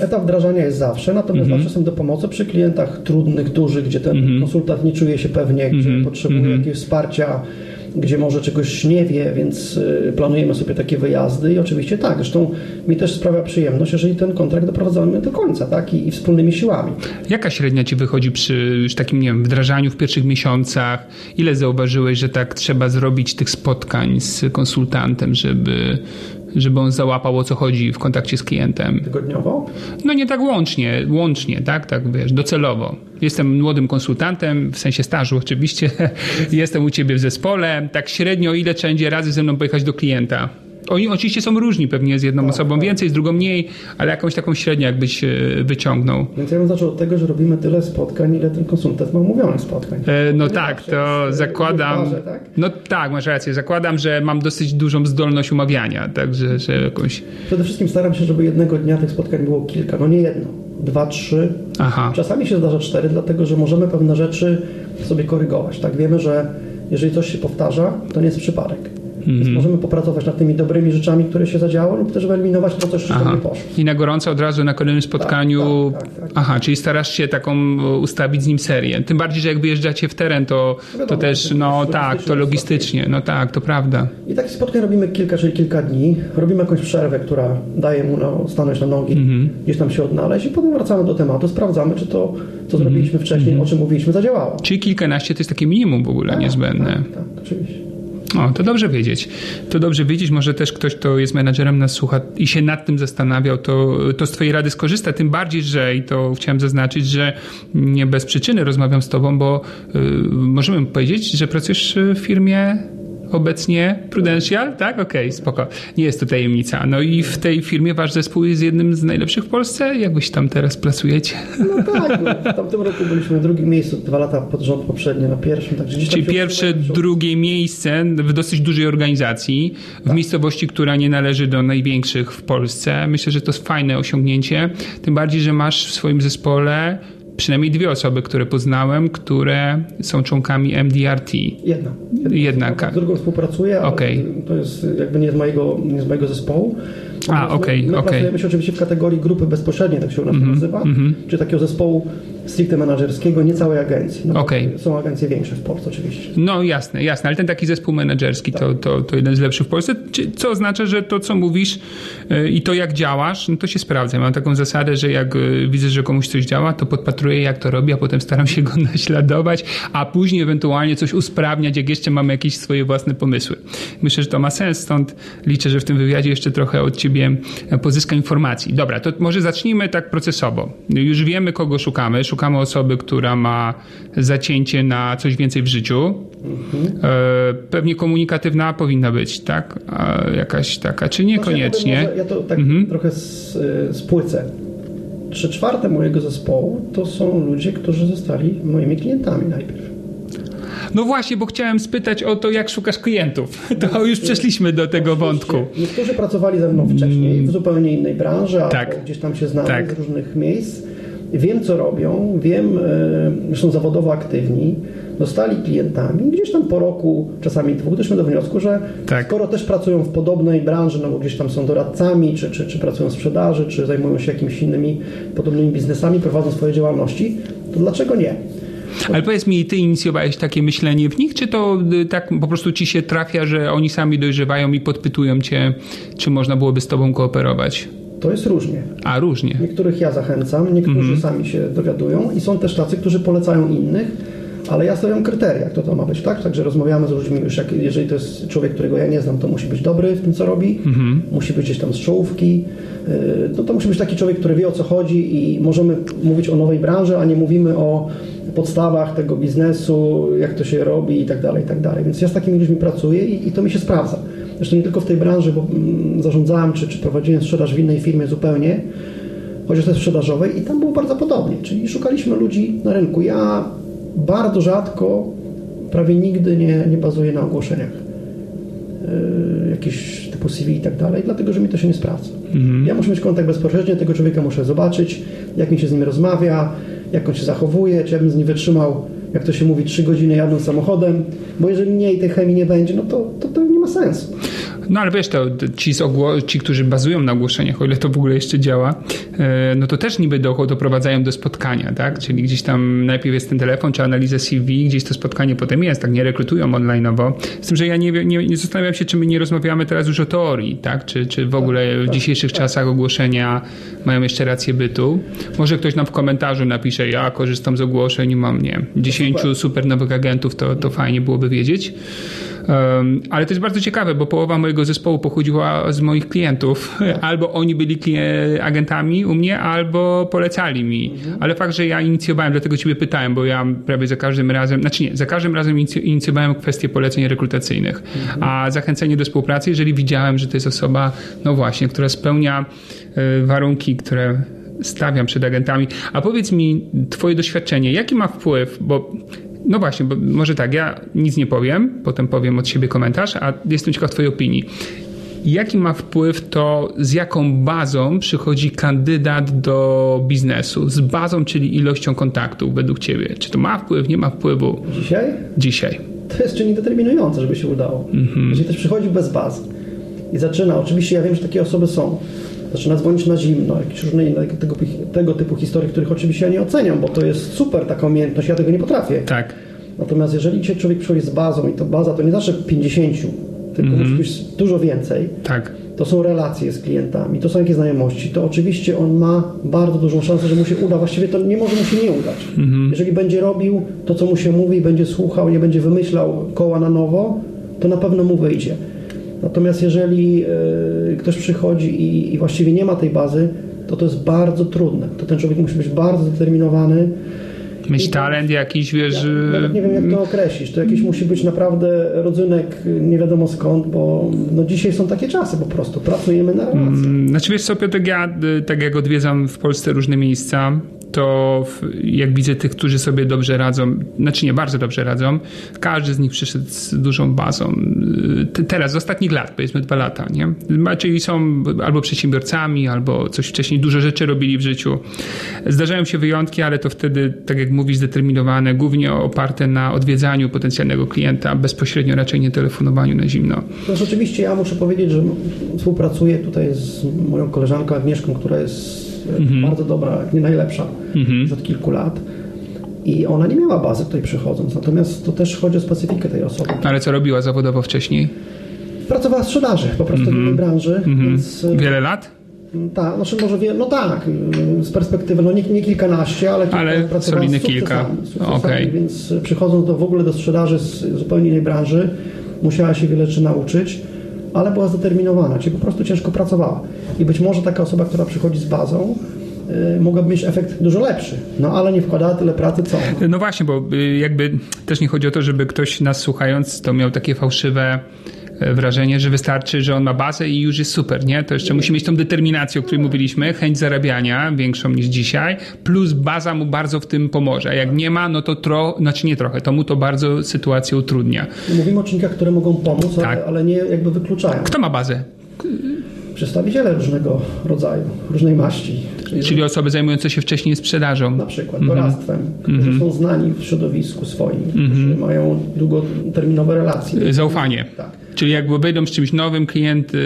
Etap wdrażania jest zawsze, natomiast Mhm. zawsze są do pomocy przy klientach trudnych, dużych, gdzie ten Mhm. konsultant nie czuje się pewnie, gdzie potrzebuje jakiegoś wsparcia, gdzie może czegoś nie wie, więc y, planujemy sobie takie wyjazdy i oczywiście tak, zresztą mi też sprawia przyjemność, jeżeli ten kontrakt doprowadzamy do końca, tak, i, i wspólnymi siłami. Jaka średnia ci wychodzi przy już takim, nie wiem, wdrażaniu w pierwszych miesiącach? Ile zauważyłeś, że tak trzeba zrobić tych spotkań z konsultantem, żeby, żeby on załapał o co chodzi w kontakcie z klientem? Tygodniowo? No nie tak łącznie, łącznie, tak, tak wiesz, docelowo. Jestem młodym konsultantem, w sensie stażu oczywiście. Jestem u ciebie w zespole. Tak średnio ile będzie razy ze mną pojechać do klienta? Oni oczywiście są różni, pewnie z jedną osobą więcej, z drugą mniej, ale jakąś taką średnią jakbyś e, wyciągnął. Więc ja bym zaczął od tego, że robimy tyle spotkań, ile ten konsultant ma umówionych spotkań. E, No tak, to jest, e, zakładam. parze, tak? No tak, masz rację. Zakładam, że mam dosyć dużą zdolność umawiania, także że jakąś. Przede wszystkim staram się, żeby jednego dnia tych spotkań było kilka, no nie jedno, dwa, trzy. Aha. Czasami się zdarza cztery, dlatego że możemy pewne rzeczy sobie korygować. Tak, wiemy, że jeżeli coś się powtarza, to nie jest przypadek. Mhm. Możemy popracować nad tymi dobrymi rzeczami, które się zadziały, lub też wyeliminować to, co jeszcze nie poszło. I na gorąco od razu na kolejnym spotkaniu. tak, tak, tak. Aha, czyli starasz się taką e, ustawić z nim serię. Tym bardziej, że jak wyjeżdżacie w teren, to, to Wiadomo, też, to no tak, to logistycznie. No tak, to prawda. I takich spotkań robimy kilka, czyli kilka dni. Robimy jakąś przerwę, która daje mu na, stanąć na nogi, Mhm. gdzieś tam się odnaleźć i potem wracamy do tematu, sprawdzamy, czy to, co Mhm. zrobiliśmy wcześniej, o czym mówiliśmy, zadziałało. Czyli kilkanaście to jest takie minimum w ogóle niezbędne. Tak, tak, oczywiście. O, to dobrze wiedzieć. To dobrze wiedzieć. Może też ktoś, kto jest menadżerem, nas słucha i się nad tym zastanawiał, to, to z Twojej rady skorzysta. Tym bardziej, że i to chciałem zaznaczyć, że nie bez przyczyny rozmawiam z Tobą, bo y, możemy powiedzieć, że pracujesz w firmie obecnie Prudential, tak? Okej, spoko. Nie jest to tajemnica. No i w tej firmie Wasz zespół jest jednym z najlepszych w Polsce? Jak Wyś tam teraz pracujecie? No tak, no, w tamtym roku byliśmy na drugim miejscu, dwa lata pod rząd poprzednio na pierwszym. Także gdzieś Czyli pierwsze, drugie miejsce w dosyć dużej organizacji, w miejscowości, która nie należy do największych w Polsce. Myślę, że to jest fajne osiągnięcie. Tym bardziej, że masz w swoim zespole przynajmniej dwie osoby, które poznałem, które są członkami MDRT. Jedna. Jedna. Z drugą współpracuję, Okej. to jest jakby nie z mojego, nie z mojego zespołu. Natomiast okej, my, my okej. pracujemy się oczywiście w kategorii grupy bezpośredniej, tak się u nas Mhm, nazywa, czy takiego zespołu stricte menedżerskiego, nie całej agencji. No, Okej. Są agencje większe w Polsce oczywiście. No jasne, jasne, ale ten taki zespół menedżerski to, to, to jeden z lepszych w Polsce, co oznacza, że to, co mówisz y, i to, jak działasz, no to się sprawdza. Mam taką zasadę, że jak y, widzę, że komuś coś działa, to podpatruję, jak to robi, a potem staram się go naśladować, a później ewentualnie coś usprawniać, jak jeszcze mamy jakieś swoje własne pomysły. Myślę, że to ma sens, stąd liczę, że w tym wywiadzie jeszcze trochę od ciebie pozyskam informacji. Dobra, to może zacznijmy tak procesowo. Już wiemy, kogo szukamy. Szukamy osoby, która ma zacięcie na coś więcej w życiu. E, Pewnie komunikatywna powinna być, tak? Jakaś taka, czy niekoniecznie? Znaczy, ja, to, może, ja to tak Mhm. trochę y, spłycę. Trzy czwarte mojego zespołu to są ludzie, którzy zostali moimi klientami najpierw. No właśnie, bo chciałem spytać o to, jak szukasz klientów. To już przeszliśmy do tego wątku. Niektórzy pracowali ze mną wcześniej w zupełnie innej branży, a Tak. gdzieś tam się znamy Tak. z różnych miejsc. Wiem, co robią, wiem, że są zawodowo aktywni, zostali klientami. Gdzieś tam po roku, czasami dwóch, doszliśmy do wniosku, że Tak. skoro też pracują w podobnej branży, no bo gdzieś tam są doradcami, czy, czy, czy pracują w sprzedaży, czy zajmują się jakimiś innymi podobnymi biznesami, prowadzą swoje działalności, to dlaczego nie? Ale powiedz mi, ty inicjowałeś takie myślenie w nich, czy to y, tak po prostu ci się trafia, że oni sami dojrzewają i podpytują cię, czy można byłoby z tobą kooperować? To jest różnie. A, różnie. Niektórych ja zachęcam, niektórzy Mhm. sami się dowiadują i są też tacy, którzy polecają innych, ale ja stawiam kryteria, kto to ma być, tak? Także rozmawiamy z ludźmi już, jak, jeżeli to jest człowiek, którego ja nie znam, to musi być dobry w tym, co robi, Mhm. musi być gdzieś tam z czołówki, yy, no to musi być taki człowiek, który wie o co chodzi i możemy mówić o nowej branży, a nie mówimy o podstawach tego biznesu, jak to się robi i tak dalej, i tak dalej. Więc ja z takimi ludźmi pracuję i, i to mi się sprawdza. Zresztą nie tylko w tej branży, bo mm, zarządzałem czy, czy prowadziłem sprzedaż w innej firmie zupełnie, chociaż też sprzedażowej i tam było bardzo podobnie, czyli szukaliśmy ludzi na rynku. Ja bardzo rzadko, prawie nigdy nie, nie bazuję na ogłoszeniach yy, jakieś typu CV i tak dalej, dlatego że mi to się nie sprawdza. Ja muszę mieć kontakt bezpośredni, tego człowieka muszę zobaczyć, jak mi się z nim rozmawia, jak on się zachowuje, czy ja bym z nim wytrzymał jak to się mówi, trzy godziny jadą samochodem, bo jeżeli mniej tej chemii nie będzie, no to, to, to nie ma sensu. No ale wiesz, to ci, ci, którzy bazują na ogłoszeniach, o ile to w ogóle jeszcze działa, e, no to też niby do, doprowadzają do spotkania, tak? Czyli gdzieś tam najpierw jest ten telefon, czy analiza CV, gdzieś to spotkanie potem jest, tak? Nie rekrutują online'owo. Z tym, że ja nie, nie, nie zastanawiam się, czy my nie rozmawiamy teraz już o teorii, tak? Czy, czy w ogóle w tak, tak. dzisiejszych czasach ogłoszenia mają jeszcze rację bytu. Może ktoś nam w komentarzu napisze, ja korzystam z ogłoszeń, mam, nie 10 super nowych agentów, to, to fajnie byłoby wiedzieć. Ale to jest bardzo ciekawe, bo połowa mojego zespołu pochodziła z moich klientów. Albo oni byli agentami u mnie, albo polecali mi. Ale fakt, że ja inicjowałem, dlatego ciebie pytałem, bo ja prawie za każdym razem, znaczy nie, za każdym razem inicjowałem kwestię poleceń rekrutacyjnych, a zachęcenie do współpracy, jeżeli widziałem, że to jest osoba, no właśnie, która spełnia e, warunki, które stawiam przed agentami. A powiedz mi, Twoje doświadczenie, jaki ma wpływ, bo no właśnie, bo może tak, ja nic nie powiem, potem powiem od siebie komentarz, a jestem ciekaw Twojej opinii. Jaki ma wpływ to, z jaką bazą przychodzi kandydat do biznesu? Z bazą, czyli ilością kontaktów według Ciebie. Czy to ma wpływ, nie ma wpływu? Dzisiaj? Dzisiaj. To jest czynnik determinujący, żeby się udało. Mhm. Jeżeli ktoś przychodzi bez bazy i zaczyna, oczywiście ja wiem, że takie osoby są, zaczyna dzwonić na zimno, jakieś różne inne tego, tego typu historii, których oczywiście ja nie oceniam, bo to jest super taka umiejętność, ja tego nie potrafię. Tak. Natomiast jeżeli dzisiaj człowiek przychodzi z bazą i to baza to nie zawsze 50, tylko mm -hmm. dużo więcej. Tak. To są relacje z klientami, to są jakieś znajomości, to oczywiście on ma bardzo dużą szansę, że mu się uda. Właściwie to nie może mu się nie udać. Mm -hmm. Jeżeli będzie robił to, co mu się mówi, będzie słuchał, nie będzie wymyślał koła na nowo, to na pewno mu wyjdzie. Natomiast jeżeli y, ktoś przychodzi i, i właściwie nie ma tej bazy, to to jest bardzo trudne. To ten człowiek musi być bardzo zdeterminowany, Mieć talent jakiś, wiesz... Ja, nawet nie wiem, jak to określić. To jakiś musi być naprawdę rodzynek nie wiadomo skąd, bo no dzisiaj są takie czasy po prostu. Pracujemy na relacje. Mm, znaczy wiesz co, Piotr, ja y, tak jak odwiedzam w Polsce różne miejsca, to jak widzę tych, którzy sobie dobrze radzą, znaczy nie bardzo dobrze radzą, każdy z nich przyszedł z dużą bazą. Teraz, z ostatnich lat, powiedzmy dwa lata, nie? Czyli są albo przedsiębiorcami, albo coś wcześniej, dużo rzeczy robili w życiu. Zdarzają się wyjątki, ale to wtedy, tak jak mówisz, zdeterminowane, głównie oparte na odwiedzaniu potencjalnego klienta, bezpośrednio raczej nie telefonowaniu na zimno. No rzeczywiście ja muszę powiedzieć, że współpracuję tutaj z moją koleżanką Agnieszką, która jest mhm. bardzo dobra, jak nie najlepsza mhm. już od kilku lat. I ona nie miała bazy tutaj przychodząc, natomiast to też chodzi o specyfikę tej osoby. Ale co robiła zawodowo wcześniej? Pracowała w sprzedaży po prostu mhm. w tej branży. Mhm. Więc, e, Wiele lat? Tak, znaczy może wie, no tak, z perspektywy, no nie, nie kilkanaście, ale, ale solidne kilka. Okay. Więc przychodząc do, w ogóle do sprzedaży z zupełnie innej branży, musiała się wiele rzeczy nauczyć ale była zdeterminowana, czyli po prostu ciężko pracowała. I być może taka osoba, która przychodzi z bazą, y, mogłaby mieć efekt dużo lepszy, no ale nie wkładała tyle pracy, co No właśnie, bo y, jakby też nie chodzi o to, żeby ktoś nas słuchając to miał takie fałszywe wrażenie, że wystarczy, że on ma bazę i już jest super, nie? To jeszcze musi mieć tą determinację, o której mówiliśmy, chęć zarabiania większą niż dzisiaj, plus baza mu bardzo w tym pomoże. A jak nie ma, no to tro, znaczy nie trochę, to mu to bardzo sytuację utrudnia. Mówimy o czynnikach, które mogą pomóc, tak. ale, ale nie jakby wykluczają. Kto ma bazę? przedstawiciele różnego rodzaju, różnej maści. Czyli, Czyli osoby zajmujące się wcześniej sprzedażą. Na przykład mm -hmm. doradztwem, którzy mm -hmm. są znani w środowisku swoim, mm -hmm. którzy mają długoterminowe relacje. Zaufanie. Tak. Czyli jakby wejdą z czymś nowym, klient y,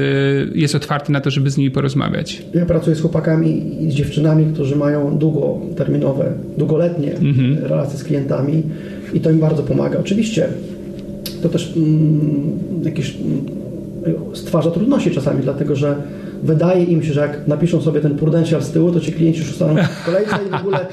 jest otwarty na to, żeby z nimi porozmawiać. Ja pracuję z chłopakami i z dziewczynami, którzy mają długoterminowe, długoletnie mhm. relacje z klientami i to im bardzo pomaga. Oczywiście to też mm, jakieś mm, stwarza trudności czasami, dlatego że wydaje im się, że jak napiszą sobie ten prudential z tyłu, to ci klienci już ustaną w kolejce i w ogóle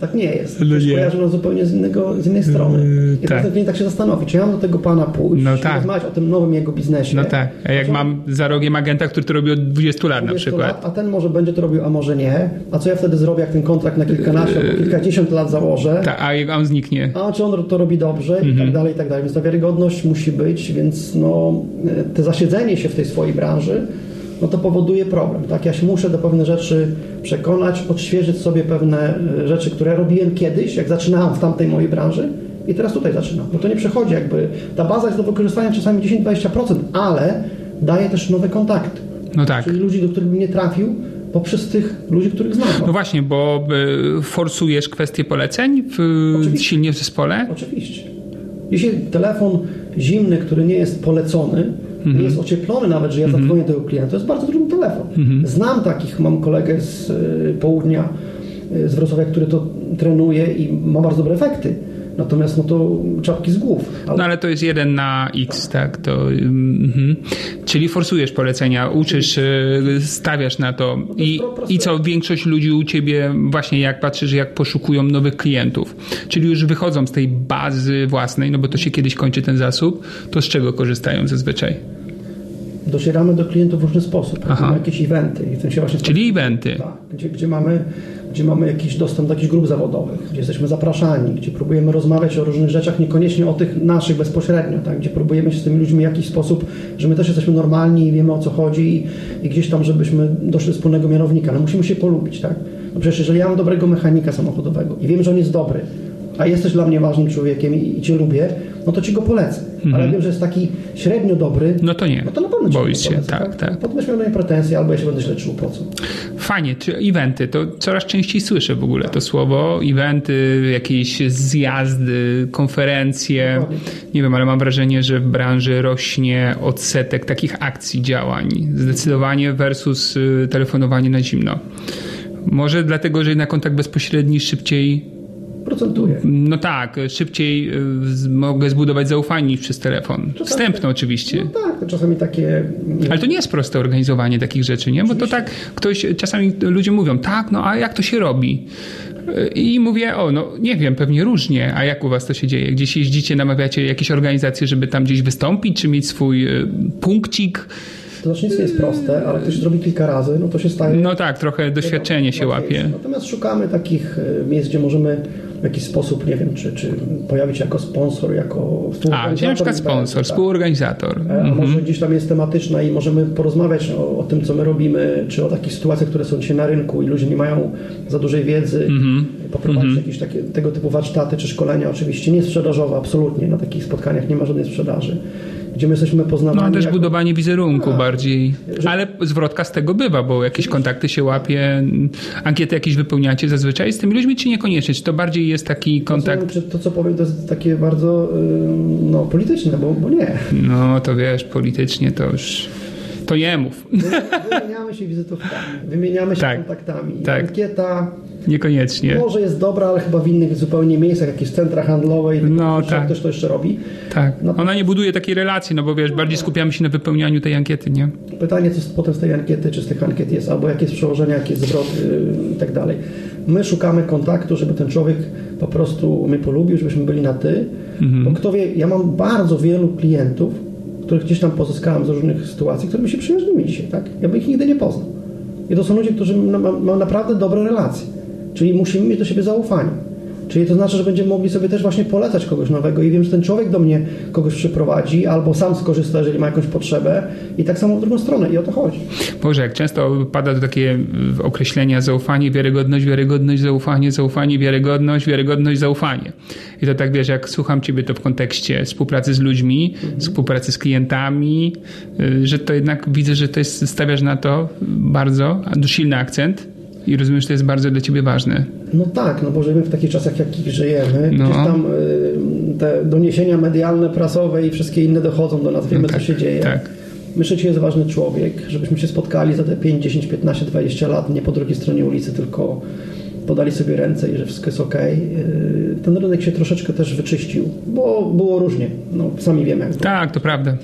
tak nie jest. No nie. kojarzą zupełnie z, innego, z innej strony. Yy, I tak. ten klient tak się zastanowi, czy ja mam do tego pana pójść, no tak. rozmawiać o tym nowym jego biznesie. No tak, a jak mam za rogiem agenta, który to robi od 20 lat 20 na przykład. Lat, a ten może będzie to robił, a może nie. A co ja wtedy zrobię, jak ten kontrakt na kilkanaście albo kilkadziesiąt lat założę? Tak, a on zniknie. A czy on to robi dobrze i tak mhm. dalej, i tak dalej. Więc ta wiarygodność musi być, więc no, te zasiedzenie się w tej swojej branży no to powoduje problem. Tak? Ja się muszę do pewnych rzeczy przekonać, odświeżyć sobie pewne e, rzeczy, które robiłem kiedyś, jak zaczynałem w tamtej mojej branży i teraz tutaj zaczynam. Bo to nie przechodzi jakby, ta baza jest do wykorzystania czasami 10-20%, ale daje też nowe kontakty. No tak. Czyli ludzi, do których bym nie trafił, poprzez tych ludzi, których znam. No właśnie, bo y, forsujesz kwestię poleceń w, Oczywiście. silnie w zespole? Oczywiście. Jeśli telefon zimny, który nie jest polecony, nie jest ocieplony nawet, że ja zadzwonię do tego klienta, to jest bardzo trudny telefon. Znam takich, mam kolegę z y, południa, y, z Wrocławia, który to trenuje i ma bardzo dobre efekty. Natomiast no to czapki z głów. Ale No ale to jest jeden na X, tak? To, mhm. Czyli forsujesz polecenia, uczysz, y, stawiasz na to. I, pro- proste. I co, większość ludzi u ciebie, właśnie jak patrzysz, jak poszukują nowych klientów, czyli już wychodzą z tej bazy własnej, no bo to się kiedyś kończy ten zasób, to z czego korzystają zazwyczaj? Docieramy do klientów w różny sposób. Aha. Mamy jakieś eventy i w tym się właśnie Czyli eventy. Tak, gdzie, gdzie, mamy, gdzie mamy jakiś dostęp do jakichś grup zawodowych, gdzie jesteśmy zapraszani, gdzie próbujemy rozmawiać o różnych rzeczach, niekoniecznie o tych naszych bezpośrednio, tak? gdzie próbujemy się z tymi ludźmi w jakiś sposób, że my też jesteśmy normalni i wiemy o co chodzi i, i gdzieś tam, żebyśmy doszli do wspólnego mianownika. No musimy się polubić, tak? No przecież jeżeli ja mam dobrego mechanika samochodowego i wiem, że on jest dobry, a jesteś dla mnie ważnym człowiekiem i, i Cię lubię, no to Ci go polecę. Ale jak wiem, że jest taki średnio dobry, No to nie. no to na pewno Boisz się, polecę, tak, tak. Potem będziesz miał pretensje, albo ja się będę źle czuł, po co? Fajnie, czy eventy, to coraz częściej słyszę w ogóle to słowo. Eventy, jakieś zjazdy, konferencje. Dokładnie. Nie wiem, ale mam wrażenie, że w branży rośnie odsetek takich akcji, działań. Zdecydowanie versus y, telefonowanie na zimno. Może dlatego, że jednak kontakt bezpośredni szybciej, Procentuje. no tak, szybciej z- mogę zbudować zaufanie niż przez telefon. Wstępne oczywiście. No tak, czasami takie. Ale to nie jest proste organizowanie takich rzeczy, nie? Bo to tak ktoś, czasami ludzie mówią, tak, no a jak to się robi? I mówię, o, no nie wiem, pewnie różnie, a jak u was to się dzieje? Gdzieś jeździcie, namawiacie jakieś organizacje, żeby tam gdzieś wystąpić, czy mieć swój y, punkcik? To znaczy nic nie jest proste, ale ktoś zrobi kilka razy, no to się staje. No tak, trochę doświadczenie się łapie. Natomiast szukamy takich e, miejsc, gdzie możemy w jakiś sposób, nie wiem, czy, czy pojawić się jako sponsor, jako A, współorganizator. czyli na przykład sponsor, tak. współorganizator. E, A może gdzieś tam jest tematyczna i możemy porozmawiać o, o tym, co my robimy, czy o takich sytuacjach, które są dzisiaj na rynku i ludzie nie mają za dużej wiedzy. Mhm. Poprowadzić jakieś takie, tego typu warsztaty czy szkolenia, oczywiście nie sprzedażowe, absolutnie. Na takich spotkaniach nie ma żadnej sprzedaży. Gdzie my jesteśmy poznawani. No też jako- budowanie wizerunku Tak. bardziej. Ale zwrotka z tego bywa, bo jakieś kontakty się łapie, ankiety jakieś wypełniacie zazwyczaj z tymi ludźmi, czy niekoniecznie? Czy to bardziej jest taki kontakt wiem, czy to, co powiem, to jest takie bardzo no, polityczne, bo, bo nie. No to wiesz, politycznie to już. To. Wymieniamy się wizytówkami, wymieniamy się Tak, kontaktami. tak. Ankieta Niekoniecznie. może jest dobra, ale chyba w innych zupełnie miejscach, jakieś centra handlowe i tak No, tak. ktoś to jeszcze robi. Tak. No. Ona nie buduje takiej relacji, no bo wiesz, bardziej skupiamy się na wypełnianiu tej ankiety, nie? Pytanie, co potem z tej ankiety, czy z tych ankiet jest, albo jakie jest przełożenie, jakie jest zwrot yy, i tak dalej. My szukamy kontaktu, żeby ten człowiek po prostu mnie polubił, żebyśmy byli na ty. Mhm. Bo kto wie, ja mam bardzo wielu klientów, których gdzieś tam pozyskałem z różnych sytuacji, którymi się przyjaźnimy dzisiaj, tak? Ja bym ich nigdy nie poznał. I to są ludzie, którzy ma- ma- mają naprawdę dobre relacje. Czyli musimy mieć do siebie zaufanie. Czyli to znaczy, że będziemy mogli sobie też właśnie polecać kogoś nowego i wiem, że ten człowiek do mnie kogoś przyprowadzi albo sam skorzysta, jeżeli ma jakąś potrzebę i tak samo w drugą stronę i o to chodzi. Boże, jak często pada to takie y, określenia zaufanie, wiarygodność, wiarygodność, zaufanie, zaufanie, wiarygodność, wiarygodność, zaufanie. I to tak wiesz, jak słucham ciebie to w kontekście współpracy z ludźmi, współpracy z klientami, y, że to jednak widzę, że to jest, stawiasz na to bardzo silny akcent i rozumiem, że to jest bardzo dla ciebie ważne. No tak, no bo żyjemy w takich czasach, jakich żyjemy. No. Gdzieś tam y, te doniesienia medialne, prasowe i wszystkie inne dochodzą do nas, wiemy No tak, co się dzieje. tak. Myślę, że jest ważny człowiek, żebyśmy się spotkali za te 5, 10, 15, 20 lat, nie po drugiej stronie ulicy, tylko podali sobie ręce i że wszystko jest ok. Ten rynek się troszeczkę też wyczyścił, bo było różnie. No, sami wiemy, jak było. Tak, to prawda.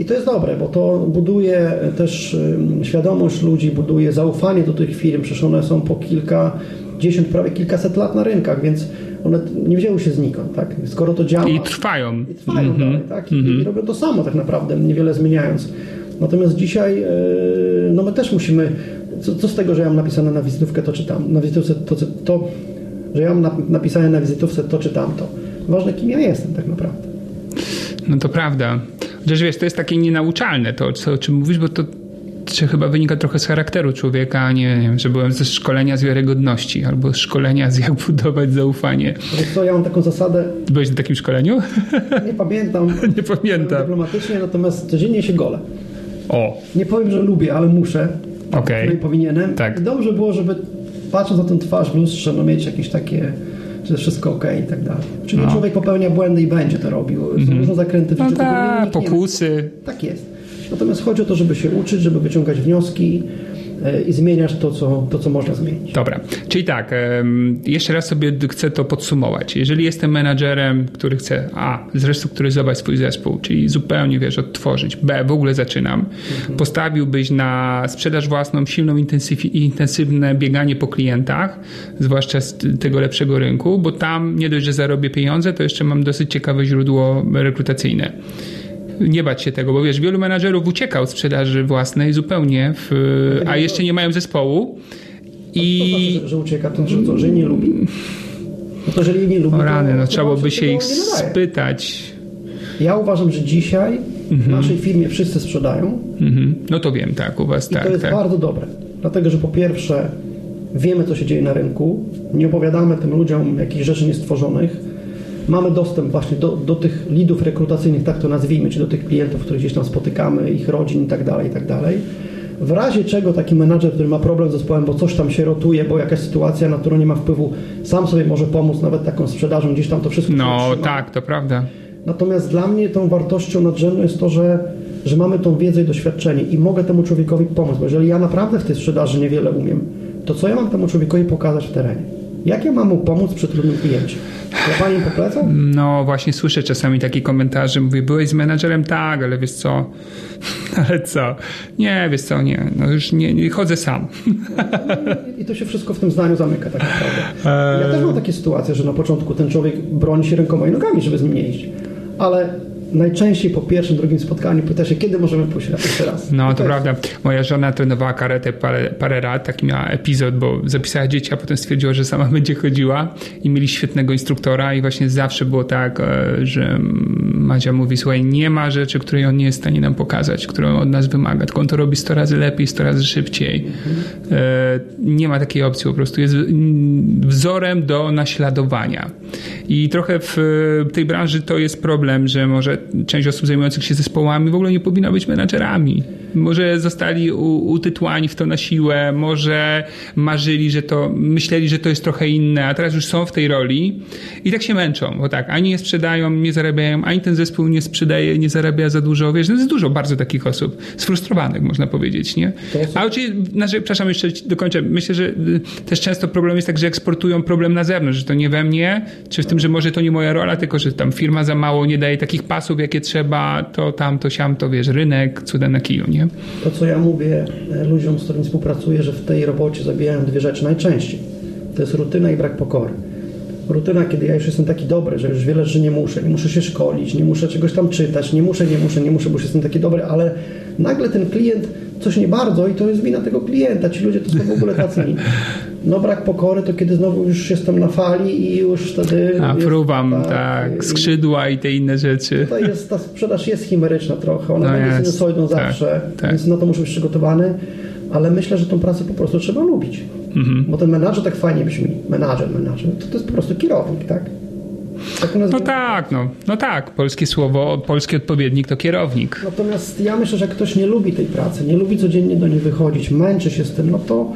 I to jest dobre, bo to buduje też ym, świadomość ludzi, buduje zaufanie do tych firm. Przecież one są po kilka, dziesiąt, prawie kilkaset lat na rynkach, więc one nie wzięły się znikąd. Tak? Skoro to działa I trwają. i trwają dalej, tak? I, i robią to samo tak naprawdę, niewiele zmieniając. Natomiast dzisiaj yy, no my też musimy, co, co z tego, że ja mam napisane na wizytówkę to czy tam, na wizytówce to, to, że ja mam nap- napisane na wizytówce to czy tamto. Ważne kim ja jestem tak naprawdę. No to prawda. Chociaż wiesz, to jest takie nienauczalne to, co, o czym mówisz, bo to czy chyba wynika trochę z charakteru człowieka, a nie, wiem, że byłem ze szkolenia z wiarygodności albo z szkolenia z jak budować zaufanie. Wiesz co, ja mam taką zasadę, Byłeś na takim szkoleniu? nie pamiętam nie pamiętam. dyplomatycznie, natomiast codziennie się golę. O, Nie powiem, że lubię, ale muszę. Okej. której powinienem. Tak. I dobrze było, żeby patrząc na tę twarz w lustrze, no mieć jakieś takie, że wszystko ok i tak dalej. Czyli No. człowiek popełnia błędy i będzie to robił. Są różne zakręty w No życiu, tak, unikniemy. pokusy. Tak jest. Natomiast chodzi o to, żeby się uczyć, żeby wyciągać wnioski i zmieniać to, co, to, co można zmienić. Dobra, czyli tak, jeszcze raz sobie chcę to podsumować. Jeżeli jestem menadżerem, który chce A, zrestrukturyzować swój zespół, czyli zupełnie, wiesz, odtworzyć, B, w ogóle zaczynam, postawiłbyś na sprzedaż własną, silną, intensywne bieganie po klientach, zwłaszcza z tego lepszego rynku, bo tam nie dość, że zarobię pieniądze, to jeszcze mam dosyć ciekawe źródło rekrutacyjne nie bać się tego, bo wiesz, wielu menadżerów ucieka od sprzedaży własnej zupełnie, w, a jeszcze nie mają zespołu. I... To znaczy, że, że ucieka, to znaczy, że jej nie lubi. No to jeżeli nie lubi, o rany, to, no to trzeba by znaczy, się tego ich spytać. Ja uważam, że dzisiaj Mhm. w naszej firmie wszyscy sprzedają Mhm. No to wiem, tak, u was i tak, to jest tak. bardzo dobre. Dlatego, że po pierwsze wiemy, co się dzieje na rynku, nie opowiadamy tym ludziom jakichś rzeczy niestworzonych, mamy dostęp właśnie do, do tych lidów rekrutacyjnych, tak to nazwijmy, czy do tych klientów, których gdzieś tam spotykamy, ich rodzin i tak dalej, i tak dalej. W razie czego taki menadżer, który ma problem z zespołem, bo coś tam się rotuje, bo jakaś sytuacja, na którą nie ma wpływu, sam sobie może pomóc nawet taką sprzedażą, gdzieś tam to wszystko No tak, to prawda. Natomiast dla mnie tą wartością nadrzędną jest to, że, że mamy tą wiedzę i doświadczenie i mogę temu człowiekowi pomóc, bo jeżeli ja naprawdę w tej sprzedaży niewiele umiem, to co ja mam temu człowiekowi pokazać w terenie? Jak ja mam mu pomóc przy trudnym kliencie? Kłapaniem po plecach? No właśnie słyszę czasami takie komentarze, mówię, byłeś z menadżerem? Tak, ale wiesz co? Ale co? Nie, wiesz co, nie, no już nie, nie chodzę sam. I to się wszystko w tym zdaniu zamyka tak naprawdę. Ja też mam takie sytuacje, że na początku ten człowiek broni się rękoma i nogami, żeby z nim nie iść. Ale najczęściej po pierwszym, drugim spotkaniu pyta się, kiedy możemy pójść jeszcze raz. No to jest- prawda. Moja żona trenowała karetę parę, parę lat, taki miała epizod, bo zapisała dzieci, a potem stwierdziła, że sama będzie chodziła i mieli świetnego instruktora i właśnie zawsze było tak, e, że Madzia mówi, słuchaj, nie ma rzeczy, której on nie jest w stanie nam pokazać, którą od nas wymaga, tylko on to robi 100 razy lepiej, 100 razy szybciej. E, Nie ma takiej opcji, po prostu jest wzorem do naśladowania. I trochę w tej branży to jest problem, że może część osób zajmujących się zespołami w ogóle nie powinna być menadżerami. Może zostali utytłani w to na siłę, może marzyli, że to, myśleli, że to jest trochę inne, a teraz już są w tej roli i tak się męczą, bo tak, ani nie sprzedają, nie zarabiają, ani ten zespół nie sprzedaje, nie zarabia za dużo, wiesz, no jest dużo bardzo takich osób, sfrustrowanych można powiedzieć, nie? A oczywiście, znaczy, przepraszam, jeszcze dokończę, myślę, że y, też często problem jest tak, że eksportują problem na zewnątrz, że to nie we mnie, czy w tym, że może to nie moja rola, tylko że tam firma za mało nie daje takich pasów, jakie trzeba, to tam, to siam, to wiesz, rynek, cudem na kiju, nie? To, co ja mówię e, ludziom, z którymi współpracuję, że w tej robocie zabijają dwie rzeczy najczęściej. To jest rutyna i brak pokory. Rutyna, kiedy ja już jestem taki dobry, że już wiele rzeczy nie muszę, nie muszę się szkolić, nie muszę czegoś tam czytać, nie muszę, nie muszę, nie muszę, bo już jestem taki dobry, ale nagle ten klient coś nie bardzo i to jest wina tego klienta. Ci ludzie to są w ogóle tacy. No brak pokory to kiedy znowu już jestem na fali i już wtedy... A jest- fruwam, tak, skrzydła i te inne rzeczy. to jest, ta sprzedaż jest chimeryczna trochę, ona No będzie jest, sinusoidą tak, zawsze, tak. więc na to muszę być przygotowany, ale myślę, że tą pracę po prostu trzeba lubić. Mhm. Bo ten menadżer tak fajnie brzmi, menadżer, menadżer, to, to jest po prostu kierownik, tak? Tak No tak, no, no tak, polskie słowo, polski odpowiednik to kierownik. Natomiast ja myślę, że jak ktoś nie lubi tej pracy, nie lubi codziennie do niej wychodzić, męczy się z tym, no to,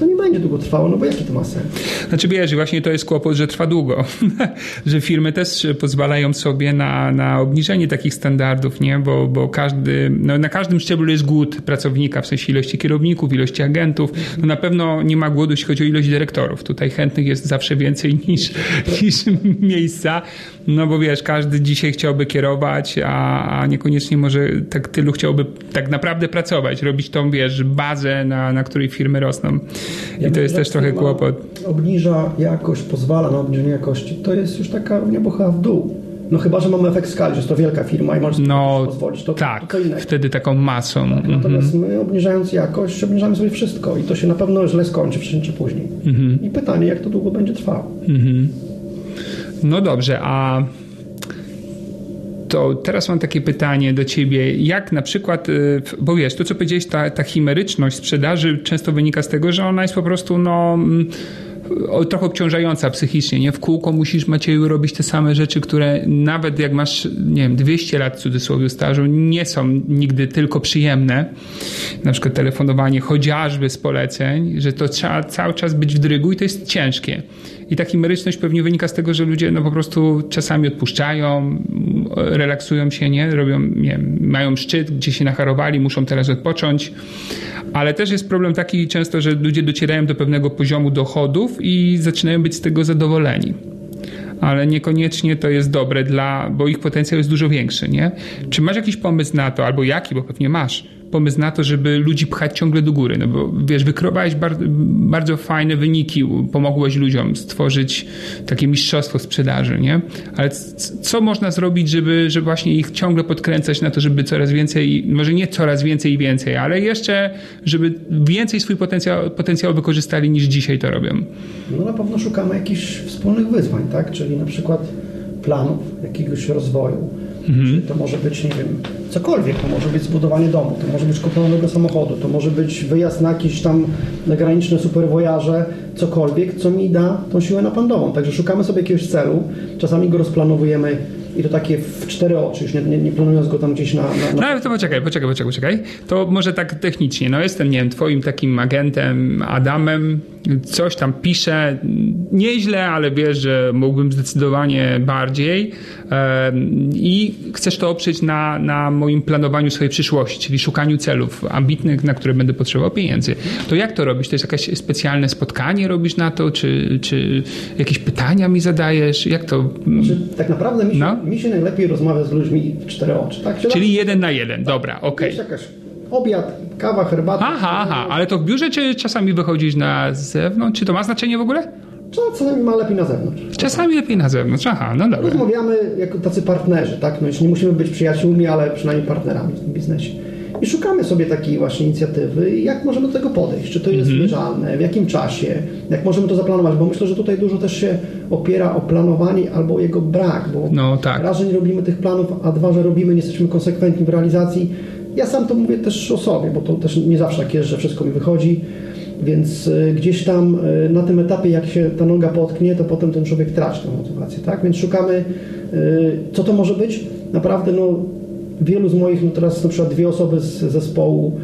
to nie będzie długo trwało, no bo jaki to ma sens? Znaczy wiesz, właśnie to jest kłopot, że trwa długo, że firmy też pozwalają sobie na, na obniżenie takich standardów, nie? Bo, bo każdy, no na każdym szczeblu jest głód pracownika, w sensie ilości kierowników, ilości agentów. No na pewno nie ma głodu, jeśli chodzi o ilość dyrektorów. Tutaj chętnych jest zawsze więcej niż, niż miejsca, no bo wiesz, każdy dzisiaj chciałby kierować, a, a niekoniecznie może tak tylu chciałby tak naprawdę pracować, robić tą, wiesz, bazę, na, na której firmy rosną. I to jest też trochę kłopot. Obniża jakość, pozwala na obniżenie jakości, to jest już taka niebocha w dół. No chyba, że mamy efekt skali, że jest to wielka firma i może sobie No pozwolić, to, tak, to wtedy taką masą. Mhm. Natomiast my obniżając jakość, obniżamy sobie wszystko i to się na pewno źle skończy wcześniej czy później. Mhm. I pytanie, jak to długo będzie trwało? No dobrze, a to teraz mam takie pytanie do ciebie. Jak na przykład, y, bo wiesz, to co powiedziałeś, ta, ta chimeryczność sprzedaży często wynika z tego, że ona jest po prostu, no. mm, trochę obciążająca psychicznie, nie? W kółko musisz, Macieju, robić te same rzeczy, które nawet jak masz, nie wiem, 200 lat w cudzysłowie stażu, nie są nigdy tylko przyjemne. Na przykład telefonowanie chociażby z poleceń, że to trzeba cały czas być w drygu i to jest ciężkie. I ta chimeryczność pewnie wynika z tego, że ludzie no po prostu czasami odpuszczają, relaksują się, nie? Robią, nie mają szczyt, gdzie się nacharowali, muszą teraz odpocząć. Ale też jest problem taki często, że ludzie docierają do pewnego poziomu dochodów i zaczynają być z tego zadowoleni ale niekoniecznie to jest dobre dla, bo ich potencjał jest dużo większy, nie? Czy masz jakiś pomysł na to, albo jaki, bo pewnie masz, pomysł na to, żeby ludzi pchać ciągle do góry. No bo wiesz, wykreowałeś bardzo, bardzo fajne wyniki, pomogłeś ludziom stworzyć takie mistrzostwo sprzedaży, nie? Ale co można zrobić, żeby, żeby właśnie ich ciągle podkręcać na to, żeby coraz więcej, może nie coraz więcej i więcej, ale jeszcze, żeby więcej swój potencjał, potencjał wykorzystali niż dzisiaj to robią? No na pewno szukamy jakichś wspólnych wyzwań, tak? Czyli na przykład planów jakiegoś rozwoju Mhm. To może być, nie wiem, cokolwiek. To może być zbudowanie domu, to może być nowego samochodu, to może być wyjazd na jakieś tam zagraniczne superwojaże, cokolwiek, co mi da tą siłę napędową. Także szukamy sobie jakiegoś celu, czasami go rozplanowujemy i to takie w cztery oczy, już nie, nie, nie planując go tam gdzieś na... na, na... No to poczekaj, poczekaj, poczekaj, poczekaj. To może tak technicznie, no jestem, nie wiem, twoim takim agentem, Adamem, coś tam piszę, nieźle, ale wiesz, że mógłbym zdecydowanie bardziej i chcesz to oprzeć na, na moim planowaniu swojej przyszłości, czyli szukaniu celów ambitnych, na które będę potrzebował pieniędzy. To jak to robisz? To jest jakieś specjalne spotkanie robisz na to, czy, czy jakieś pytania mi zadajesz? Jak to... Znaczy, tak naprawdę mi się, no? Mi się najlepiej rozmawia z ludźmi w cztery oczy. Tak? Czyli jeden na jeden, tak. dobra, okej. Okay obiad, kawa, herbata. Aha, aha, ale to w biurze, czy czasami wychodzisz na zewnątrz? Czy to ma znaczenie w ogóle? Czasami ma lepiej na zewnątrz. Czasami lepiej na zewnątrz, aha, no dobra. Rozmawiamy jako tacy partnerzy, tak? No, nie musimy być przyjaciółmi, ale przynajmniej partnerami w tym biznesie. I szukamy sobie takiej właśnie inicjatywy, jak możemy do tego podejść, czy to jest mhm. mierzalne, w jakim czasie, jak możemy to zaplanować, bo myślę, że tutaj dużo też się opiera o planowanie albo jego brak, bo no, tak. raz, że nie robimy tych planów, a dwa, że robimy, nie jesteśmy konsekwentni w realizacji, ja sam to mówię też o sobie, bo to też nie zawsze tak jest, że wszystko mi wychodzi, więc e, gdzieś tam e, na tym etapie, jak się ta noga potknie, to potem ten człowiek traci tę motywację, tak? Więc szukamy, e, co to może być. Naprawdę, no, wielu z moich, no teraz na przykład dwie osoby z zespołu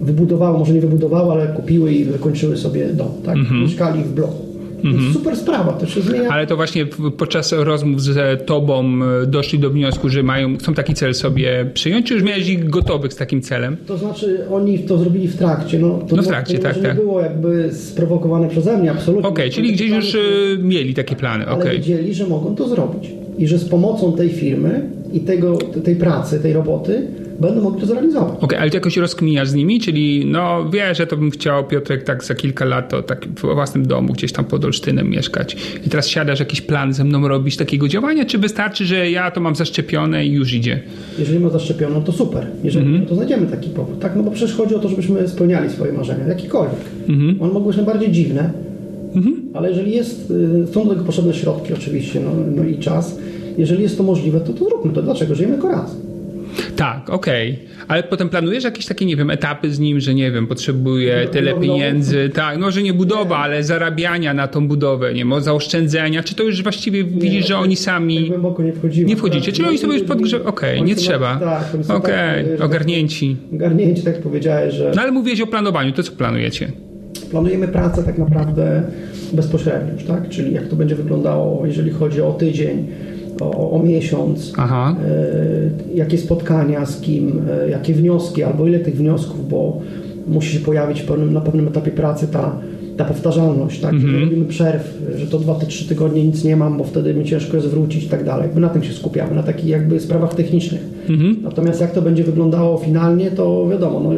wybudowały, może nie wybudowały, ale kupiły i wykończyły sobie dom, tak? Mhm. Mieszkali w bloku. Mhm. Super sprawa, to się zmienia. Ale to właśnie podczas rozmów z tobą e, doszli do wniosku, że mają, chcą taki cel sobie przyjąć, czy już miałeś ich gotowych z takim celem? To znaczy oni to zrobili w trakcie. No, to no w trakcie, tak, tak. nie było jakby sprowokowane przeze mnie, absolutnie. Okej, okay, czyli gdzieś już e, mieli takie plany. Ale okay. wiedzieli, że mogą to zrobić. I że z pomocą tej firmy i tego, tej pracy, tej roboty będą mogli to zrealizować. Okej, okay, ale ty jakoś rozkminiasz z nimi, czyli no wiesz, że to bym chciał Piotrek tak za kilka lat to tak w własnym domu gdzieś tam pod Olsztynem mieszkać i teraz siadasz jakiś plan ze mną robić takiego działania, czy wystarczy, że ja to mam zaszczepione i już idzie? Jeżeli ma zaszczepioną, to super. Jeżeli mm -hmm. to znajdziemy taki powód, tak? No bo przecież chodzi o to, żebyśmy spełniali swoje marzenia, jakikolwiek. Mm -hmm. On mógł być najbardziej dziwne, -hmm. ale jeżeli jest, y, są do tego potrzebne środki oczywiście, no, no i czas, jeżeli jest to możliwe, to, to zróbmy to. Dlaczego? Żyjemy tylko raz. Tak, okej. Okay. Ale potem planujesz jakieś takie, nie wiem, etapy z nim, że nie wiem, potrzebuje tyle pieniędzy, tak, no że nie budowa, ale zarabiania na tą budowę, nie wiem, zaoszczędzenia, czy to już właściwie nie, widzisz, że oni sami... Tak głęboko nie wchodzimy. Nie wchodzicie, czyli oni sobie już podgrze... Okej, okay, nie trzeba. Tak, Okej, okay, tak, ogarnięci. Ogarnięci, tak powiedziałeś, że... No ale mówiłeś o planowaniu, to co planujecie? Planujemy pracę tak naprawdę bezpośrednio już, tak? Czyli jak to będzie wyglądało, jeżeli chodzi o tydzień, o, o miesiąc. E, jakie spotkania z kim, e, jakie wnioski, albo ile tych wniosków, bo musi się pojawić pewnym, na pewnym etapie pracy ta, ta powtarzalność, tak? Mhm. robimy przerw, że to dwa, trzy tygodnie nic nie mam, bo wtedy mi ciężko jest wrócić i tak dalej. My na tym się skupiamy, na takich jakby sprawach technicznych. Mhm. Natomiast jak to będzie wyglądało finalnie, to wiadomo, no,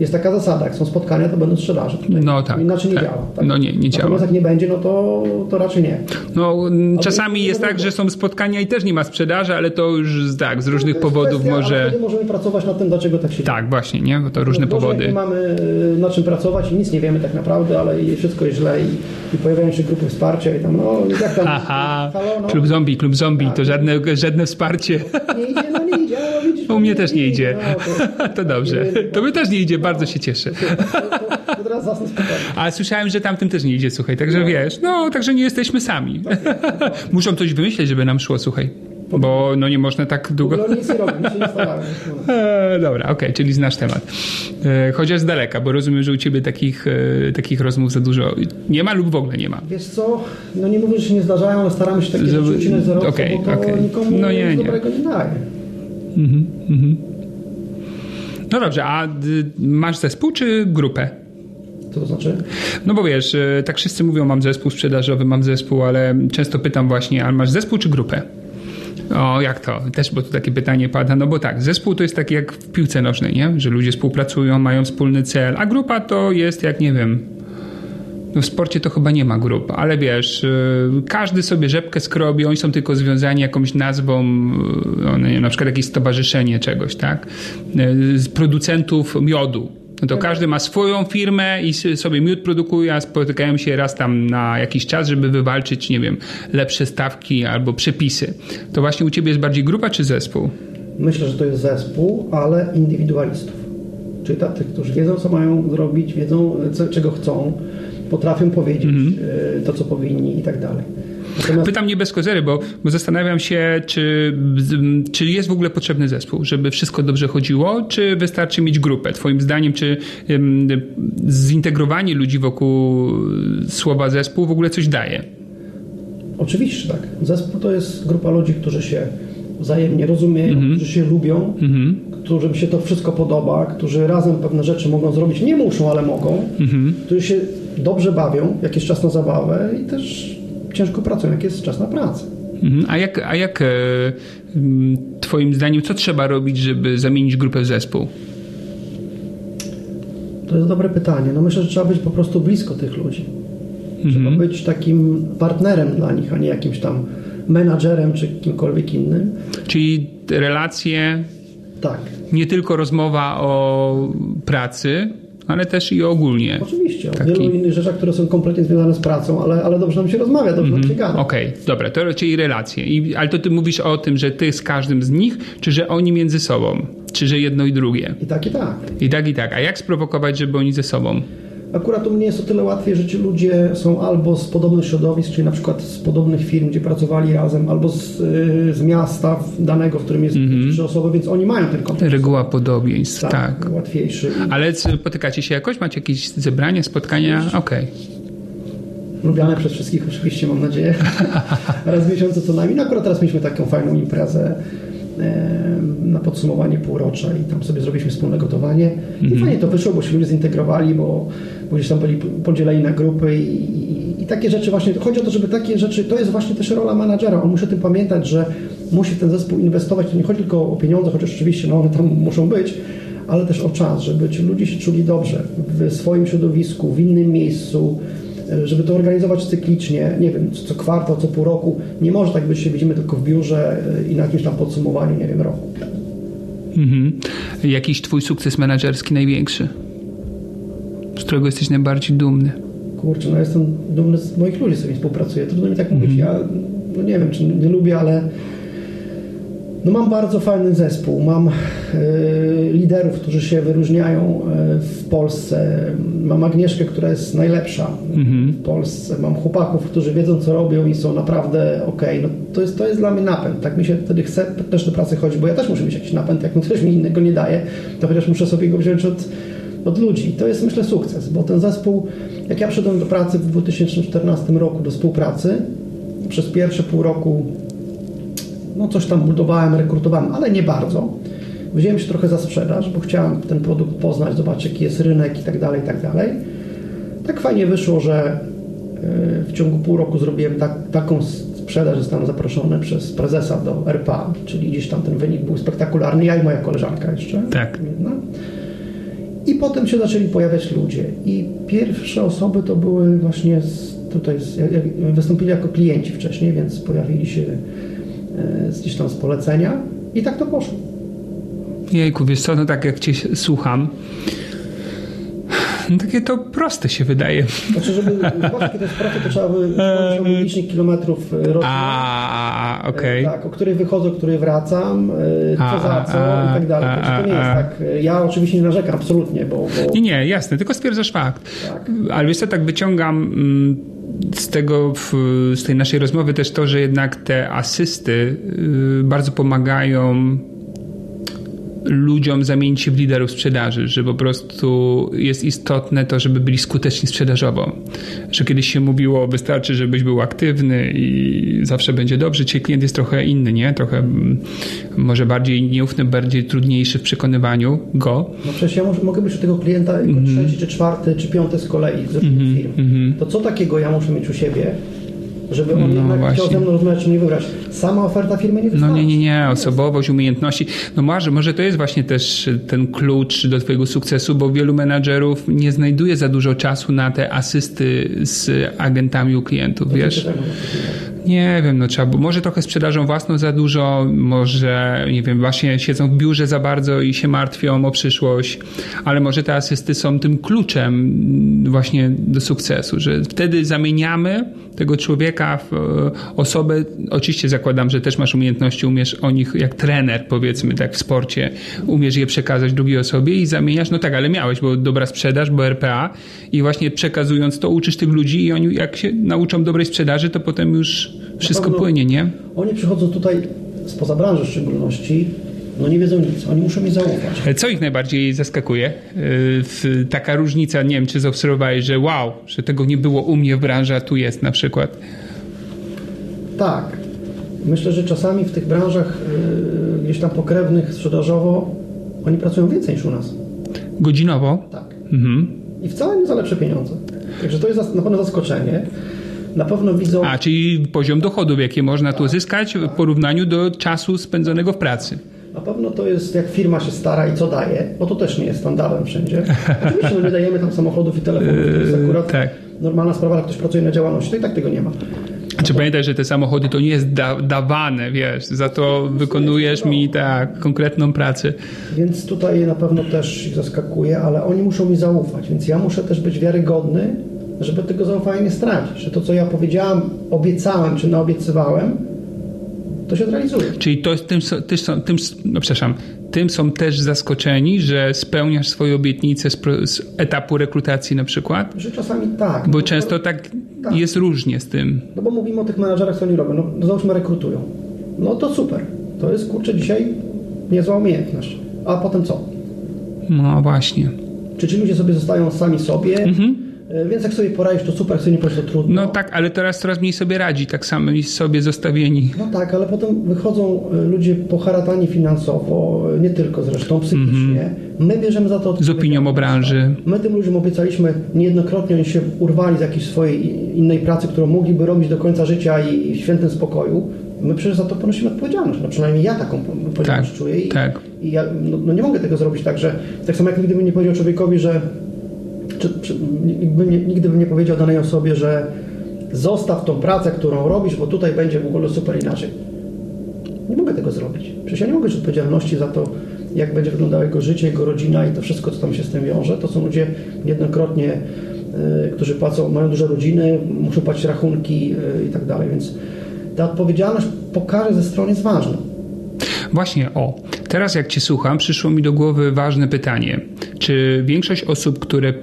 jest taka zasada, jak są spotkania, to będą sprzedaży. Tutaj. No tak. Inaczej nie tak. działa. Tak? No nie, nie działa. Natomiast jak nie będzie, no to, to raczej nie. No czasami jest tak, że są spotkania i też nie ma sprzedaży, ale to już tak, z różnych no, powodów kwestia, może... wtedy możemy pracować nad tym, dlaczego tak się dzieje. Tak, właśnie, nie? Bo to różne powody. Nie mamy y, na czym pracować i nic nie wiemy tak naprawdę, ale wszystko jest źle i, i pojawiają się grupy wsparcia i tam, no jak tam... Aha, halo, no. klub zombie, klub zombie, tak, to żadne, żadne wsparcie. Nie idzie, no nie idzie, ale widzisz, U mnie też nie idzie. No, To dobrze. To my też nie idzie, bardzo się cieszę. To, to teraz zasnę spokojnie. A słyszałem, że tamtym też nie idzie, słuchaj, także wiesz, no, także nie jesteśmy sami. Muszą coś wymyśleć, żeby nam szło, słuchaj. Bo no nie można tak długo. nic nie robię, nic nie. E, dobra, okej, czyli znasz temat. E, chociaż z daleka, bo rozumiem, że u ciebie takich, e, takich rozmów za dużo nie ma lub w ogóle nie ma. Wiesz co, no nie mówię, że się nie zdarzają, ale staramy się takie Żeby- rzeczy ucinać za rok, bo to okej. nikomu No nie, nie. dobrego nie daje. No dobrze, a y, masz zespół czy grupę? Co to znaczy? No bo wiesz, e, tak wszyscy mówią, mam zespół sprzedażowy, mam zespół, ale często pytam właśnie, ale masz zespół czy grupę? O, jak to? Też, bo tu takie pytanie pada. No bo tak, zespół to jest tak jak w piłce nożnej, nie? Że ludzie współpracują, mają wspólny cel, a grupa to jest jak, nie wiem, no w sporcie to chyba nie ma grup, ale wiesz, y, każdy sobie rzepkę skrobi, oni są tylko związani jakąś nazwą, y, na przykład jakieś stowarzyszenie czegoś, tak? Y, Z producentów miodu. No to każdy ma swoją firmę i sobie miód produkuje, a spotykają się raz tam na jakiś czas, żeby wywalczyć, nie wiem, lepsze stawki albo przepisy. To właśnie u ciebie jest bardziej grupa czy zespół? Myślę, że to jest zespół, ale indywidualistów. Czyli takich, którzy wiedzą, co mają zrobić, wiedzą, co, czego chcą, potrafią powiedzieć Mhm. e, to, co powinni i tak dalej. Natomiast Pytam nie bez kozery, bo, bo zastanawiam się, czy, czy jest w ogóle potrzebny zespół, żeby wszystko dobrze chodziło, czy wystarczy mieć grupę? Twoim zdaniem, czy ym, zintegrowanie ludzi wokół y, słowa zespół w ogóle coś daje? oczywiście, tak. Zespół to jest grupa ludzi, którzy się wzajemnie rozumieją, Mhm. którzy się lubią, którym się to wszystko podoba, którzy razem pewne rzeczy mogą zrobić. Nie muszą, ale mogą. Mhm. Którzy się dobrze bawią, jak jest czas na zabawę i też ciężko pracują, jak jest czas na pracę. Mhm. A jak, a jak e, Twoim zdaniem, co trzeba robić, żeby zamienić grupę w zespół? To jest dobre pytanie. No myślę, że trzeba być po prostu blisko tych ludzi. Trzeba być takim partnerem dla nich, a nie jakimś tam menadżerem czy kimkolwiek innym. Czyli relacje, Tak, nie tylko rozmowa o pracy, ale też i ogólnie. oczywiście. O Taki- wielu innych rzeczach, które są kompletnie związane z pracą, ale, ale dobrze nam się rozmawia, dobrze nam się gada. Okej, dobra, to czyli relacje. I, ale to ty mówisz o tym, że ty z każdym z nich, czy że oni między sobą? Czy że jedno i drugie? I tak, i tak. I tak, i tak. A jak sprowokować, żeby oni ze sobą? Akurat u mnie jest o tyle łatwiej, że ci ludzie są albo z podobnych środowisk, czyli na przykład z podobnych firm, gdzie pracowali razem, albo z, y, z miasta danego, w którym jest trzy osoby, więc oni mają ten kontakt. Reguła podobieństw, tak. Tak, łatwiejszy. Ale spotykacie się jakoś? Macie jakieś zebrania, spotkania? Okej. lubiane przez wszystkich oczywiście, mam nadzieję. Raz w miesiącu co najmniej. No akurat teraz mieliśmy taką fajną imprezę na podsumowanie półrocza i tam sobie zrobiliśmy wspólne gotowanie. I fajnie to wyszło, bo się ludzie zintegrowali, bo, bo gdzieś tam byli podzieleni na grupy i, i, i takie rzeczy właśnie, chodzi o to, żeby takie rzeczy, to jest właśnie też rola menadżera. On musi o tym pamiętać, że musi w ten zespół inwestować. To nie chodzi tylko o pieniądze, chociaż oczywiście no, one tam muszą być, ale też o czas, żeby ci ludzie się czuli dobrze w swoim środowisku, w innym miejscu, żeby to organizować cyklicznie, nie wiem, co kwartał, co pół roku. Nie może tak być, że się widzimy tylko w biurze y, i na jakimś tam podsumowaniu, nie wiem, roku. Mhm. Jakiś twój sukces menedżerski największy? Z którego jesteś najbardziej dumny? Kurczę, no jestem dumny z moich ludzi, z którymi współpracuję. Trudno mi tak mówić. Ja no nie wiem, czy nie lubię, ale no mam bardzo fajny zespół. Mam y, liderów, którzy się wyróżniają y, w Polsce. Mam Agnieszkę, która jest najlepsza w Polsce. Mam chłopaków, którzy wiedzą, co robią i są naprawdę okej. No, to, jest, to jest dla mnie napęd. Tak mi się wtedy chce też do pracy chodzić, bo ja też muszę mieć jakiś napęd. Jak ktoś mi innego nie daje, to chociaż muszę sobie go wziąć od, od ludzi. To jest myślę sukces, bo ten zespół, jak ja przyszedłem do pracy w 2014 roku, do współpracy, przez pierwsze pół roku no coś tam budowałem, rekrutowałem, ale nie bardzo. Wziąłem się trochę za sprzedaż, bo chciałem ten produkt poznać, zobaczyć jaki jest rynek i tak dalej, i tak dalej. Tak fajnie wyszło, że y, w ciągu pół roku zrobiłem tak, taką sprzedaż, że zostałem zaproszony przez prezesa do RPA, czyli gdzieś tam ten wynik był spektakularny, ja i moja koleżanka jeszcze. Tak. Jedna. I potem się zaczęli pojawiać ludzie. I pierwsze osoby to były właśnie z, tutaj, z, wystąpili jako klienci wcześniej, więc pojawili się e, z- gdzieś tam z polecenia i tak to poszło. Jejku, wiesz co, no tak jak cię słucham, No, takie to proste się wydaje. Znaczy, żeby to jest proste, to trzeba by licznik kilometrów e, rocznie. A, okej. E, Tak, o której wychodzę, o której wracam, co za co i tak dalej. Także to nie jest tak. Ja oczywiście nie narzekam, absolutnie, bo, bo Nie, nie, jasne, tylko stwierdzasz fakt. Tak. Ale wiesz co, tak wyciągam mm, z tego, z tej naszej rozmowy też to, że jednak te asysty y, bardzo pomagają ludziom zamienić się w liderów sprzedaży, że po prostu jest istotne to, żeby byli skuteczni sprzedażowo. Że kiedyś się mówiło, wystarczy, żebyś był aktywny i zawsze będzie dobrze. Dzisiaj klient jest trochę inny, nie? Trochę mm, może bardziej nieufny, bardziej trudniejszy w przekonywaniu go. no przecież ja mogę być u tego klienta jako Mhm. trzeci, czy czwarty, czy piąty z kolei z różnych firm. To co takiego ja muszę mieć u siebie, żeby on No jednak właśnie. chciał ze mną rozmawiać, czy mnie wybrać? Sama oferta firmy nie No wystarczy. nie, nie, nie, osobowość, umiejętności. No może, może to jest właśnie też ten klucz do twojego sukcesu, bo wielu menadżerów nie znajduje za dużo czasu na te asysty z agentami u klientów, wiesz? Nie wiem, no trzeba, może trochę sprzedażą własną za dużo, może, nie wiem, właśnie siedzą w biurze za bardzo i się martwią o przyszłość, ale może te asysty są tym kluczem właśnie do sukcesu, że wtedy zamieniamy tego człowieka w e, osobę, oczywiście zakładam, że też masz umiejętności, umiesz o nich jak trener, powiedzmy tak w sporcie, umiesz je przekazać drugiej osobie i zamieniasz, no tak, ale miałeś, bo dobra sprzedaż, bo RPA i właśnie przekazując to uczysz tych ludzi i oni jak się nauczą dobrej sprzedaży, to potem już wszystko płynie, nie? Oni przychodzą tutaj spoza branży w szczególności, no nie wiedzą nic, oni muszą mi zaufać. Co ich najbardziej zaskakuje? Yy, w- Taka różnica, nie wiem, czy zaobserwowałeś, że wow, że tego nie było u mnie w branży, a tu jest na przykład. Tak. Myślę, że czasami w tych branżach yy, gdzieś tam pokrewnych sprzedażowo oni pracują więcej niż u nas. Godzinowo? Tak. Mhm. I wcale nie za lepsze pieniądze. Także to jest na pewno zaskoczenie. Na pewno widzą. A, czyli poziom dochodów, jakie można tu zyskać w porównaniu do czasu spędzonego w pracy. Na pewno to jest jak firma się stara i co daje, bo to też nie jest standardem wszędzie. Oczywiście no nie dajemy tam samochodów i telefonów, to jest akurat tak. normalna sprawa, ale ktoś pracuje na działalności, to i tak tego nie ma. Czy pamiętaj, że te samochody to nie jest da- dawane, wiesz, za to wykonujesz mi tak konkretną pracę. Więc tutaj na pewno też ich zaskakuje, ale oni muszą mi zaufać, więc ja muszę też być wiarygodny, żeby tego zaufania nie stracić. Że to, co ja powiedziałam, obiecałem czy naobiecywałem, to się zrealizuje. Czyli to, tym, są- tym, są- tym, no przepraszam, tym są też zaskoczeni, że spełniasz swoje obietnice z, z etapu rekrutacji na przykład? Że czasami tak. Bo no, często tak Tak. jest różnie z tym. No bo mówimy o tych menadżerach, co oni robią. No, no załóżmy rekrutują. No to super. To jest, kurczę, dzisiaj niezła umiejętność. A potem co? No właśnie. Czy ci ludzie sobie zostają sami sobie? E, Więc jak sobie poradzisz, to super, jak sobie nie poradzisz, to trudno. No tak, ale teraz coraz mniej sobie radzi, tak samo i sobie zostawieni. No tak, ale potem wychodzą e, ludzie poharatani finansowo, e, nie tylko zresztą, psychicznie. My bierzemy za to. Z opinią o branży. My tym ludziom obiecaliśmy niejednokrotnie, oni się urwali z jakiejś swojej innej pracy, którą mogliby robić do końca życia i w świętym spokoju. My przecież za to ponosimy odpowiedzialność. No przynajmniej ja taką odpowiedzialność Tak, czuję. I, tak. i ja no, no nie mogę tego zrobić tak, że tak samo jak nigdy bym nie powiedział człowiekowi, że czy, czy, nigdy, bym nie, powiedział danej osobie, że zostaw tą pracę, którą robisz, bo tutaj będzie w ogóle super inaczej. Nie mogę tego zrobić. Przecież ja nie mogę mieć odpowiedzialności za to, jak będzie wyglądało jego życie, jego rodzina i to wszystko, co tam się z tym wiąże. To są ludzie niejednokrotnie, y, którzy płacą, mają duże rodziny, muszą płacić rachunki y, i tak dalej, więc ta odpowiedzialność po ze stron jest ważna. Właśnie, o. Teraz jak Cię słucham, przyszło mi do głowy ważne pytanie. Czy większość osób, które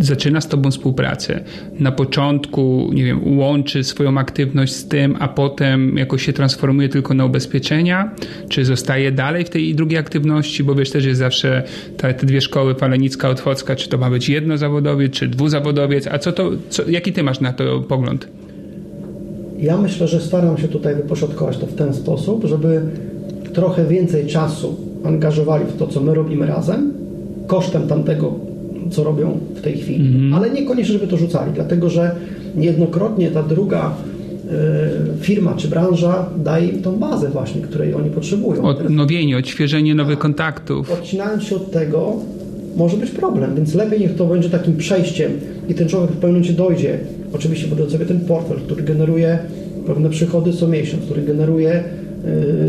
zaczyna z Tobą współpracę, na początku, nie wiem, łączy swoją aktywność z tym, a potem jakoś się transformuje tylko na ubezpieczenia? Czy zostaje dalej w tej drugiej aktywności? Bo wiesz, też jest zawsze te, te dwie szkoły, Falenicka, Otwocka, czy to ma być jednozawodowiec, czy dwuzawodowiec? A co to, co, jaki Ty masz na to pogląd? Ja myślę, że staram się tutaj wypośrodkować to w ten sposób, żeby trochę więcej czasu angażowali w to, co my robimy razem, kosztem tamtego, co robią w tej chwili, ale niekoniecznie, żeby to rzucali, dlatego że niejednokrotnie ta druga y, firma czy branża daje im tą bazę właśnie, której oni potrzebują. Odnowienie, odświeżenie nowych kontaktów. odcinając się od tego, może być problem, więc lepiej niech to będzie takim przejściem i ten człowiek w pewnym momencie dojdzie, oczywiście budząc sobie ten portfel, który generuje pewne przychody co miesiąc, który generuje y,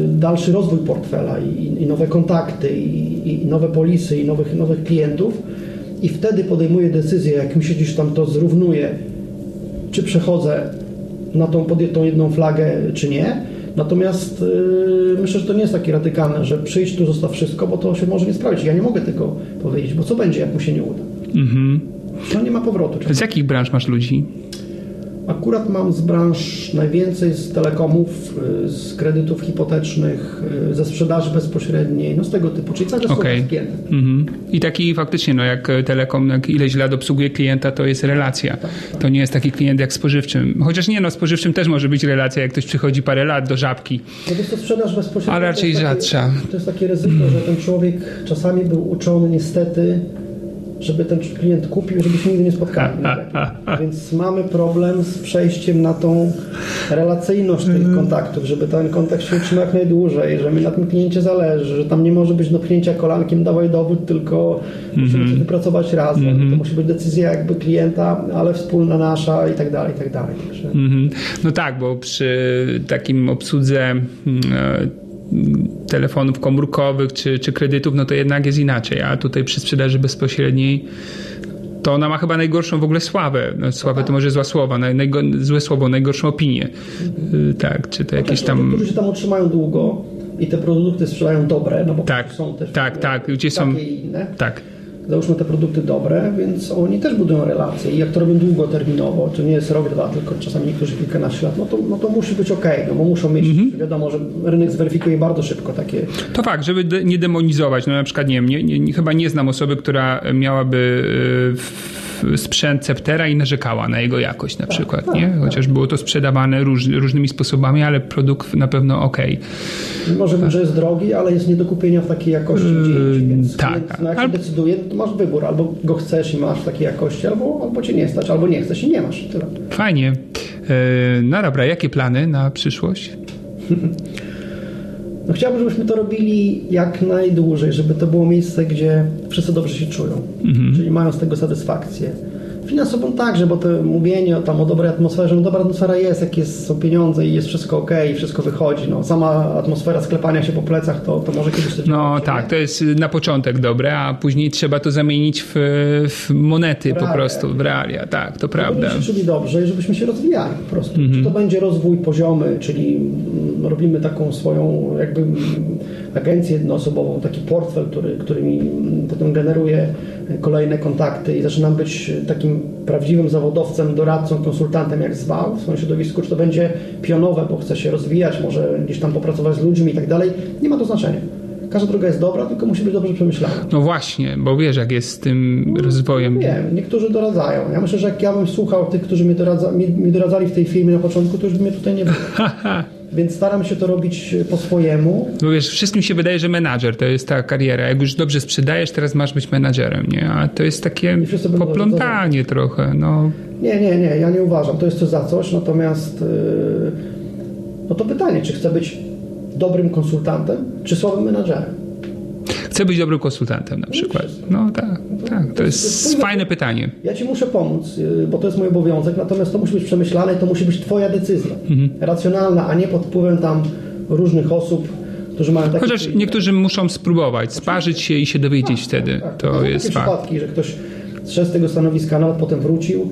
dalszy rozwój portfela i, i nowe kontakty i, i nowe polisy i nowych, nowych klientów i wtedy podejmuję decyzję, jak mi się gdzieś tam to zrównuje, czy przechodzę na tą podjętą jedną flagę, czy nie. Natomiast yy, myślę, że to nie jest takie radykalne, że przyjdź tu, zostaw wszystko, bo to się może nie sprawdzić. Ja nie mogę tego powiedzieć, bo co będzie, jak mu się nie uda? Mhm. No nie ma powrotu. Z jakich branż masz ludzi? Akurat mam z branż najwięcej z telekomów, y, z kredytów hipotecznych, y, ze sprzedaży bezpośredniej, no z tego typu, czyli cały czas z klientem. Mhm. I taki faktycznie, no jak Telekom jak ileś lat obsługuje klienta, to jest relacja. To nie jest taki klient jak spożywczym. Chociaż nie, no spożywczym też może być relacja, jak ktoś przychodzi parę lat do żabki. No to jest to sprzedaż bezpośrednia. Ale raczej to jest takie- rzadsza. To jest takie ryzyko, że ten człowiek czasami był uczony niestety, żeby ten klient kupił, żebyśmy nigdy nie spotkali. Więc mamy problem z przejściem na tą relacyjność tych Mhm. kontaktów, żeby ten kontakt się utrzymał jak najdłużej, że mi na tym kliencie zależy, że tam nie może być do pchnięcia kolankiem dawaj dowód, tylko musimy Mhm. wypracować razem. To musi być decyzja jakby klienta, ale wspólna nasza i tak dalej, i tak dalej. Także... Mhm. No tak, bo przy takim obsłudze mm, e, telefonów komórkowych czy, czy kredytów, no to jednak jest inaczej. A tutaj przy sprzedaży bezpośredniej to ona ma chyba najgorszą w ogóle sławę. No, sławę to może zła słowa, naj, najgo, złe słowo, najgorszą opinię. Y, Tak, czy to jakieś Też tam... Którzy się tam utrzymają długo i te produkty sprzedają dobre, no bo Tak, są też tak, tak, gdzie są- takie i inne. Tak. Załóżmy te produkty dobre, więc oni też budują relacje i jak to robią długoterminowo, to nie jest rok, dwa, tylko czasami niektórzy kilkanaście lat, no to, no to musi być ok, no bo muszą mieć, Mhm. wiadomo, że rynek zweryfikuje bardzo szybko takie To fakt, żeby de- nie demonizować. No na przykład, nie wiem, nie, nie, chyba nie znam osoby, która miałaby y, w- sprzęt Ceptera i narzekała na jego jakość na przykład, tak, nie? tak. Chociaż było to sprzedawane róż, różnymi sposobami, ale produkt na pewno okej. Może być, że jest drogi, ale jest nie do kupienia w takiej jakości więc tak. klient, no jak Albo- się decyduje, to masz wybór, albo go chcesz i masz w takiej jakości, albo, albo cię nie stać, albo nie chcesz i nie masz. Tyle. Fajnie. Y, No dobra, jakie plany na przyszłość? No chciałbym, żebyśmy to robili jak najdłużej, żeby to było miejsce, gdzie wszyscy dobrze się czują, czyli mają z tego satysfakcję. Finansową także, bo to mówienie tam o dobrej atmosferze, no dobra atmosfera jest, jak jest, są pieniądze i jest wszystko ok, i wszystko wychodzi. No, sama atmosfera sklepania się po plecach, to, to może kiedyś to No tak, nie? to jest na początek dobre, a później trzeba to zamienić w, w monety po Realia. prostu, w realia. Tak, to prawda. Żebyśmy się dobrze i żebyśmy się rozwijali po prostu. Czy to będzie rozwój poziomy, czyli mm, robimy taką swoją jakby agencję jednoosobową, taki portfel, który, który mi mm, potem generuje kolejne kontakty i zaczynam być takim prawdziwym zawodowcem, doradcą, konsultantem jak zwał w swoim środowisku, czy to będzie pionowe, bo chce się rozwijać, może gdzieś tam popracować z ludźmi i tak dalej. Nie ma to znaczenia. Każda droga jest dobra, tylko musi być dobrze przemyślana. No właśnie, bo wiesz, jak jest z tym rozwojem. Wiem, niektórzy doradzają. Ja myślę, że jak ja bym słuchał tych, którzy mi, doradza, mi, mi doradzali w tej firmie na początku, to już by mnie tutaj nie było. Więc staram się to robić po swojemu. Bo wiesz, wszystkim się wydaje, że menadżer to jest ta kariera. Jak już dobrze sprzedajesz, teraz masz być menadżerem, nie? A to jest takie poplątanie trochę, no. Nie, nie, nie, ja nie uważam. To jest coś za coś. Natomiast yy, no to pytanie, czy chcę być dobrym konsultantem, czy słabym menadżerem? Chcę być dobrym konsultantem na przykład. No tak, tak. To jest fajne pytanie. Ja ci muszę pomóc, yy, bo to jest mój obowiązek, natomiast to musi być przemyślane to musi być twoja decyzja. Mhm. Racjonalna, a nie pod wpływem tam różnych osób, którzy mają takie... Chociaż niektórzy muszą spróbować, sparzyć się i się dowiedzieć wtedy. Tak, To są jest takie fakt. przypadki, że ktoś zszedł z tego stanowiska, nawet potem wrócił,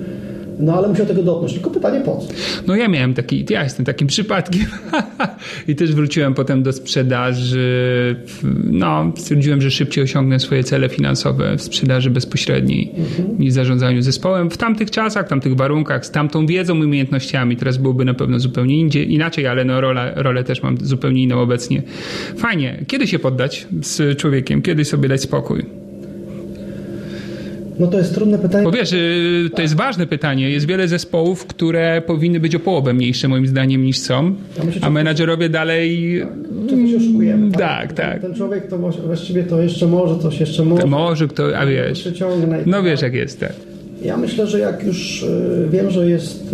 no ale musiał tego dotknąć. Tylko pytanie po co? No ja miałem taki, ja jestem takim przypadkiem i też wróciłem potem do sprzedaży. No, stwierdziłem, że szybciej osiągnę swoje cele finansowe w sprzedaży bezpośredniej niż w zarządzaniu zespołem. W tamtych czasach, w tamtych warunkach, z tamtą wiedzą i umiejętnościami. Teraz byłoby na pewno zupełnie indziej, inaczej, ale no rolę, rolę też mam zupełnie inną obecnie. Fajnie. Kiedy się poddać z człowiekiem? Kiedy sobie dać spokój? No to jest trudne pytanie. Bo wiesz, y, to jest ważne pytanie. Jest wiele zespołów, które powinny być o połowę mniejsze moim zdaniem niż są, a menadżerowie dalej Czy się oszukujemy? tak, tak. Ten człowiek to właś- właściwie to jeszcze może, coś jeszcze może. może kto, a wiesz, no tak wiesz jak jest, tak. Ja myślę, że jak już y, wiem, że jest,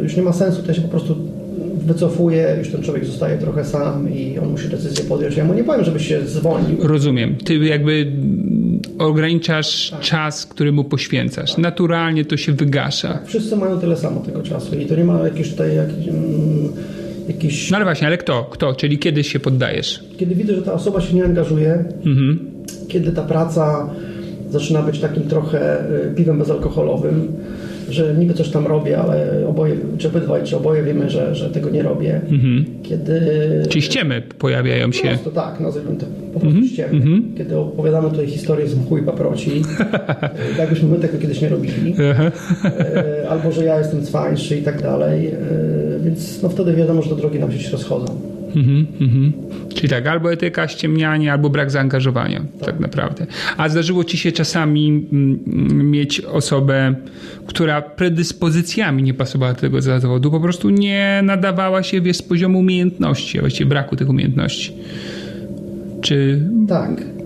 y, już nie ma sensu, to ja się po prostu wycofuję, już ten człowiek zostaje trochę sam i on musi decyzję podjąć. Ja mu nie powiem, żeby się zwolnił. Rozumiem. Ty jakby ograniczasz czas, który mu poświęcasz. Naturalnie to się wygasza. Wszyscy mają tyle samo tego czasu i to nie ma jakiejś tutaj jakiś, mm, jakiś No ale właśnie, ale kto? Kto? Czyli kiedy się poddajesz? kiedy widzę, że ta osoba się nie angażuje, Mhm. kiedy ta praca zaczyna być takim trochę y, piwem bezalkoholowym, że niby coś tam robię, ale oboje, czy obydwaj, czy oboje wiemy, że, że tego nie robię. Kiedy... Czyli ściemy pojawiają się. Po prostu tak, nazwijmy to po prostu ściemy. Kiedy opowiadamy tutaj historię z mchu i paproci, y, jakbyśmy my tego kiedyś nie robili, y, albo że ja jestem cwańszy i tak dalej, y, więc no wtedy wiadomo, że te drogi nam się rozchodzą. Mhm, mhm. Czyli tak, albo etyka, ściemnianie, albo brak zaangażowania, tak. naprawdę. A zdarzyło ci się czasami mm, mieć osobę, która predyspozycjami nie pasowała do tego zawodu, po prostu nie nadawała się wiesz, z poziomu umiejętności, a właściwie braku tych umiejętności. Czy Tak.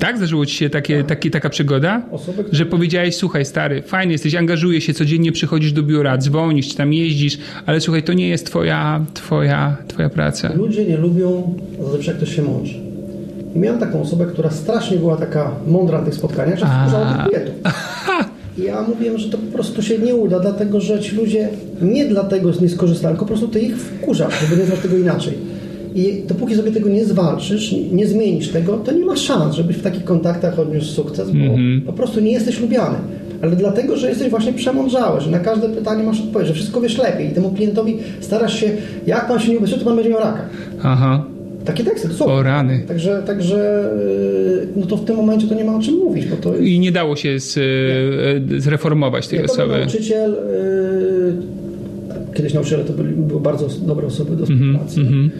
Tak zdarzyło ci się takie, takie, taka przygoda? Osoby, Że powiedziałeś, słuchaj stary, fajny jesteś, angażujesz się, codziennie przychodzisz do biura, dzwonisz, czy tam jeździsz, ale słuchaj, to nie jest twoja, twoja, twoja praca. Ludzie nie lubią zazwyczaj jak ktoś się mądrzy. I miałem taką osobę, która strasznie była taka mądra na tych spotkaniach, że wkurzała tych klientów. Ja mówiłem, że to po prostu się nie uda, dlatego że ci ludzie nie dlatego nie skorzystają, tylko po prostu ty ich wkurzasz, żeby nie znać tego inaczej. I dopóki sobie tego nie zwalczysz, nie- nie zmienisz tego, to nie masz szans, żebyś w takich kontaktach odniósł sukces, bo po prostu nie jesteś lubiany. Ale dlatego, że jesteś właśnie przemądrzały, że na każde pytanie masz odpowiedź, że wszystko wiesz lepiej i temu klientowi starasz się, jak pan się nie ubezpieczy, to pan będzie miał raka. Aha. Takie teksty, to są. O rany. Także, także yy, no to w tym momencie to nie ma o czym mówić, bo to jest... I nie dało się z, e, zreformować tej Nie, był osoby. nauczyciel, yy, kiedyś nauczyciele to byli, były bardzo dobre osoby do Mhm, współpracy. Yy,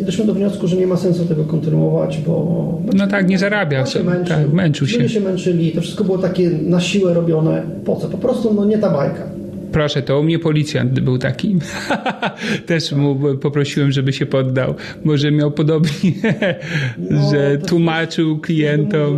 I doszliśmy do wniosku, że nie ma sensu tego kontynuować, bo... No tak, nie zarabia on się męczył, Tak, męczył się. Ludzie się męczyli, to wszystko było takie na siłę robione. Po co? Po prostu no, nie ta bajka. Proszę, to u mnie policjant był taki. Też mu poprosiłem, żeby się poddał. Może miał podobnie, No, że tłumaczył klientom.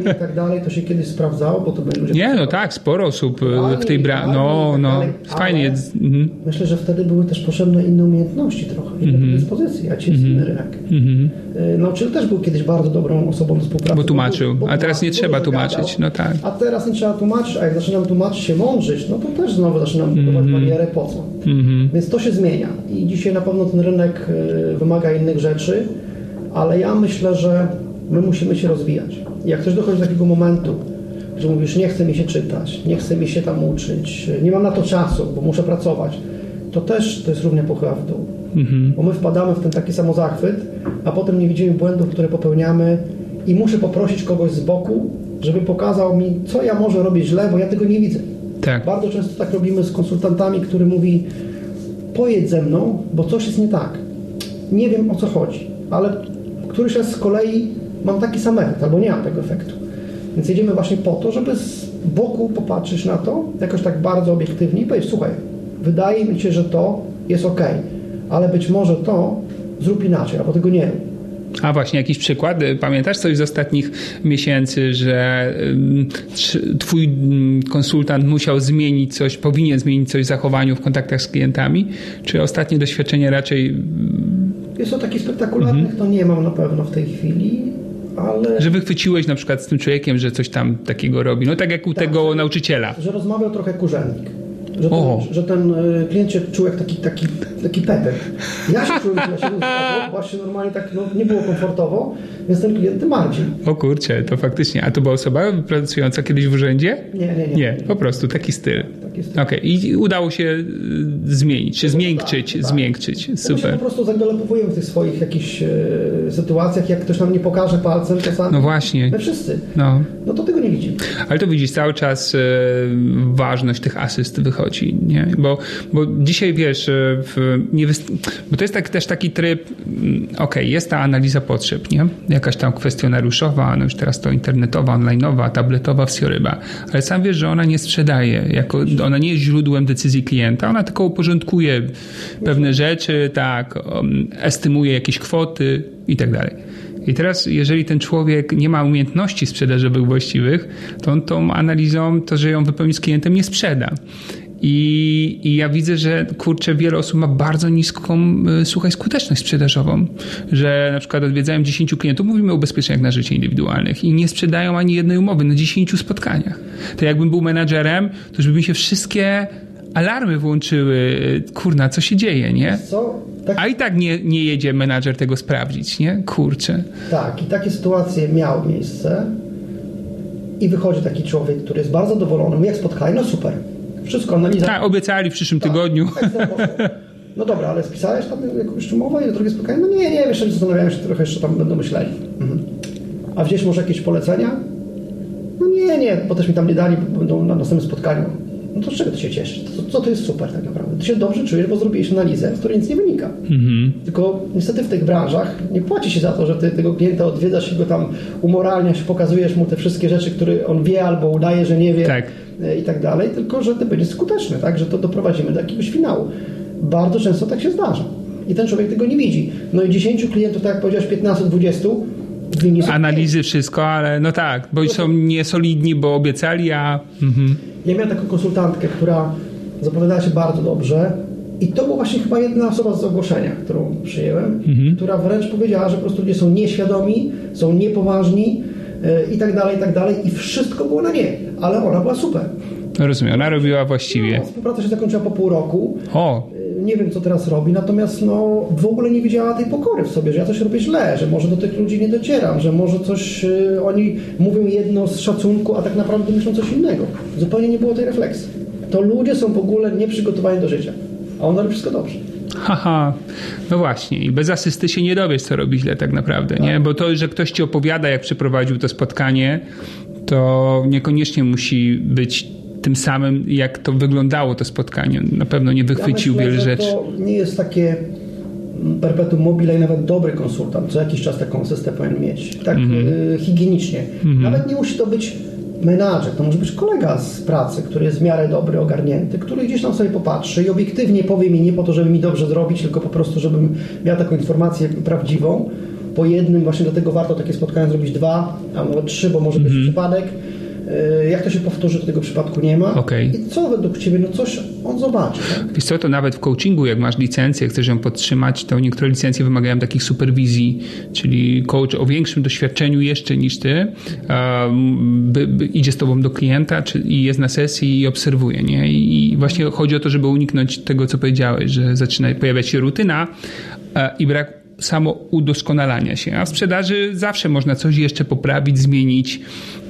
I tak dalej, to się kiedyś sprawdzało, bo to byli ludzie... Nie, no tak, sporo osób e, w tej branży. Fajnie, No, no, tak dalej, fajnie. Mhm. Myślę, że wtedy były też potrzebne inne umiejętności trochę, inne Mhm. dyspozycje, a dzisiaj jest inny rynek. Y, Nauczyciel też był kiedyś bardzo dobrą osobą do współpracy. Bo tłumaczył, bo- bo a teraz nie trzeba tłumaczyć, gadał. no tak. A teraz nie trzeba tłumaczyć, a jak zaczynam tłumaczyć się mądrzyć, no to też znowu zaczynam budować Mhm. barierę po co. Więc to się zmienia i dzisiaj na pewno ten rynek y, wymaga innych rzeczy, ale ja myślę, że my musimy się rozwijać. Jak ktoś dochodzi do takiego momentu, że mówisz, nie chce mi się czytać, nie chce mi się tam uczyć, nie mam na to czasu, bo muszę pracować, to też to jest równie pochyła w dół. Bo my wpadamy w ten taki samozachwyt, a potem nie widzimy błędów, które popełniamy i muszę poprosić kogoś z boku, żeby pokazał mi, co ja może robić źle, bo ja tego nie widzę. Tak. Bardzo często tak robimy z konsultantami, który mówi pojedź ze mną, bo coś jest nie tak. Nie wiem o co chodzi, ale któryś raz z kolei mam taki sam efekt, albo nie mam tego efektu. Więc jedziemy właśnie po to, żeby z boku popatrzeć na to, jakoś tak bardzo obiektywnie i powiedzieć, słuchaj, wydaje mi się, że to jest ok, ale być może to zrób inaczej, albo tego nie rób. A właśnie, jakiś przykład? Pamiętasz coś z ostatnich miesięcy, że twój konsultant musiał zmienić coś, powinien zmienić coś w zachowaniu w kontaktach z klientami? Czy ostatnie doświadczenie raczej, Jest to takich spektakularnych, to nie mam na pewno w tej chwili, ale... że wychwyciłeś na przykład z tym człowiekiem, że coś tam takiego robi? No tak jak u tego nauczyciela. że rozmawiał trochę jak urzędnik. Że ten, O. że ten y, klient się czuł jak taki, taki, taki pepek. Ja się czułem, ja się właśnie normalnie tak no, nie było komfortowo, więc ten klient tym bardziej. O kurczę, to faktycznie. A to była osoba pracująca kiedyś w urzędzie? Nie, nie, nie. Nie, po prostu taki styl. Taki styl. Okej, i udało się y, zmienić, czy zmiękczyć, tak, tak. zmiękczyć. My się Super. po prostu zagalopowujemy w tych swoich jakichś e, sytuacjach, jak ktoś nam nie pokaże palcem czasami. No właśnie. My wszyscy. No. No to tego nie widzimy. Ale to widzisz, cały czas e, ważność tych asyst wychodzi, nie? Bo, bo dzisiaj wiesz, e, w, nie bo to jest tak, też taki tryb, mm, okej, jest ta analiza potrzeb, nie? Jakaś tam kwestionariuszowa, no już teraz to internetowa, onlineowa, tabletowa, wsioryba, ale sam wiesz, że ona nie sprzedaje, jako, ona nie jest źródłem decyzji klienta, ona tylko uporządkuje pewne rzeczy, tak, um, estymuje jakieś kwoty i tak dalej. I teraz, jeżeli ten człowiek nie ma umiejętności sprzedażowych właściwych, to on tą analizą, to, że ją wypełni z klientem, nie sprzeda. I, I ja widzę, że kurczę, wiele osób ma bardzo niską, y, słuchaj, skuteczność sprzedażową. Że na przykład odwiedzają 10 klientów, mówimy o ubezpieczeniach na życie indywidualnych i nie sprzedają ani jednej umowy na 10 spotkaniach. To jakbym był menadżerem, to już by mi się wszystkie alarmy włączyły. Kurna, co się dzieje, nie? Co? Tak, A i tak nie, nie jedzie menadżer tego sprawdzić, nie? Kurczę. tak, i takie sytuacje miały miejsce. i wychodzi taki człowiek, który jest bardzo zadowolony, jak spotkanie, no super, wszystko analiza. Tak, obiecali w przyszłym Tak, tygodniu. tak, poszło. No dobra, ale spisałeś tam jakąś umowę i drugie spotkanie? No nie, nie, jeszcze zastanawiałem się, trochę jeszcze tam będą myśleli. Mhm. A gdzieś może jakieś polecenia? No nie, nie, bo też mi tam nie dali, bo będą na następnym spotkaniu. No to z czego ty się cieszysz? To, co to jest super tak naprawdę? Ty się dobrze czujesz, bo zrobiłeś analizę, z której nic nie wynika. Tylko niestety w tych branżach nie płaci się za to, że ty tego klienta odwiedzasz i go tam umoralniasz, pokazujesz mu te wszystkie rzeczy, które on wie albo udaje, że nie wie Tak. E, i tak dalej, tylko że ty będziesz skuteczny, tak? że to doprowadzimy do jakiegoś finału. Bardzo często tak się zdarza. I ten człowiek tego nie widzi. No i 10 klientów, tak jak powiedziałeś, 15-20 winni są Analizy, wszystko, ale no tak, bo są niesolidni, bo obiecali, a... Mhm. Ja miałem taką konsultantkę, która zapowiadała się bardzo dobrze i to była właśnie chyba jedna osoba z ogłoszenia, którą przyjęłem, która wręcz powiedziała, że po prostu ludzie są nieświadomi, są niepoważni yy, i tak dalej, i tak dalej i wszystko było na nie, ale ona była super. Rozumiem, ona robiła właściwie. No, współpraca się zakończyła po pół roku. O, Yy, Nie wiem, co teraz robi, natomiast no, w ogóle nie widziała tej pokory w sobie, że ja coś robię źle, że może do tych ludzi nie docieram, że może coś yy, oni mówią jedno z szacunku, a tak naprawdę myślą coś innego. Zupełnie nie było tej refleksji. To ludzie są w ogóle nieprzygotowani do życia, a on robi wszystko dobrze. haha, no właśnie. I bez asysty się nie dowiesz, co robi źle tak naprawdę, nie? Bo to, że ktoś ci opowiada, jak przeprowadził to spotkanie, to niekoniecznie musi być tym samym, jak to wyglądało to spotkanie. Na pewno nie wychwycił ja myślę, wiele rzeczy. To nie jest takie mm, perpetuum mobile i nawet dobry konsultant. Co jakiś czas taką asystę powinien mieć. Tak Mhm. y, higienicznie. Nawet nie musi to być menadżer, to może być kolega z pracy, który jest w miarę dobry, ogarnięty, który gdzieś tam sobie popatrzy i obiektywnie powie mi nie po to, żeby mi dobrze zrobić, tylko po prostu, żebym miał taką informację prawdziwą. Po jednym, właśnie dlatego warto takie spotkania zrobić dwa, a nawet trzy, bo może być przypadek. Y, Jak to się powtórzy, to tego przypadku nie ma. Okej. I co według Ciebie? No coś on zobaczy. Tak? Wiesz co, to nawet w coachingu, jak masz licencję, chcesz ją podtrzymać, to niektóre licencje wymagają takich superwizji, czyli coach o większym doświadczeniu jeszcze niż ty, um, by, by idzie z tobą do klienta czy, i jest na sesji i obserwuje, nie? I właśnie chodzi o to, żeby uniknąć tego, co powiedziałeś, że zaczyna pojawiać się rutyna e, i brak samo udoskonalania się. A w sprzedaży zawsze można coś jeszcze poprawić, zmienić,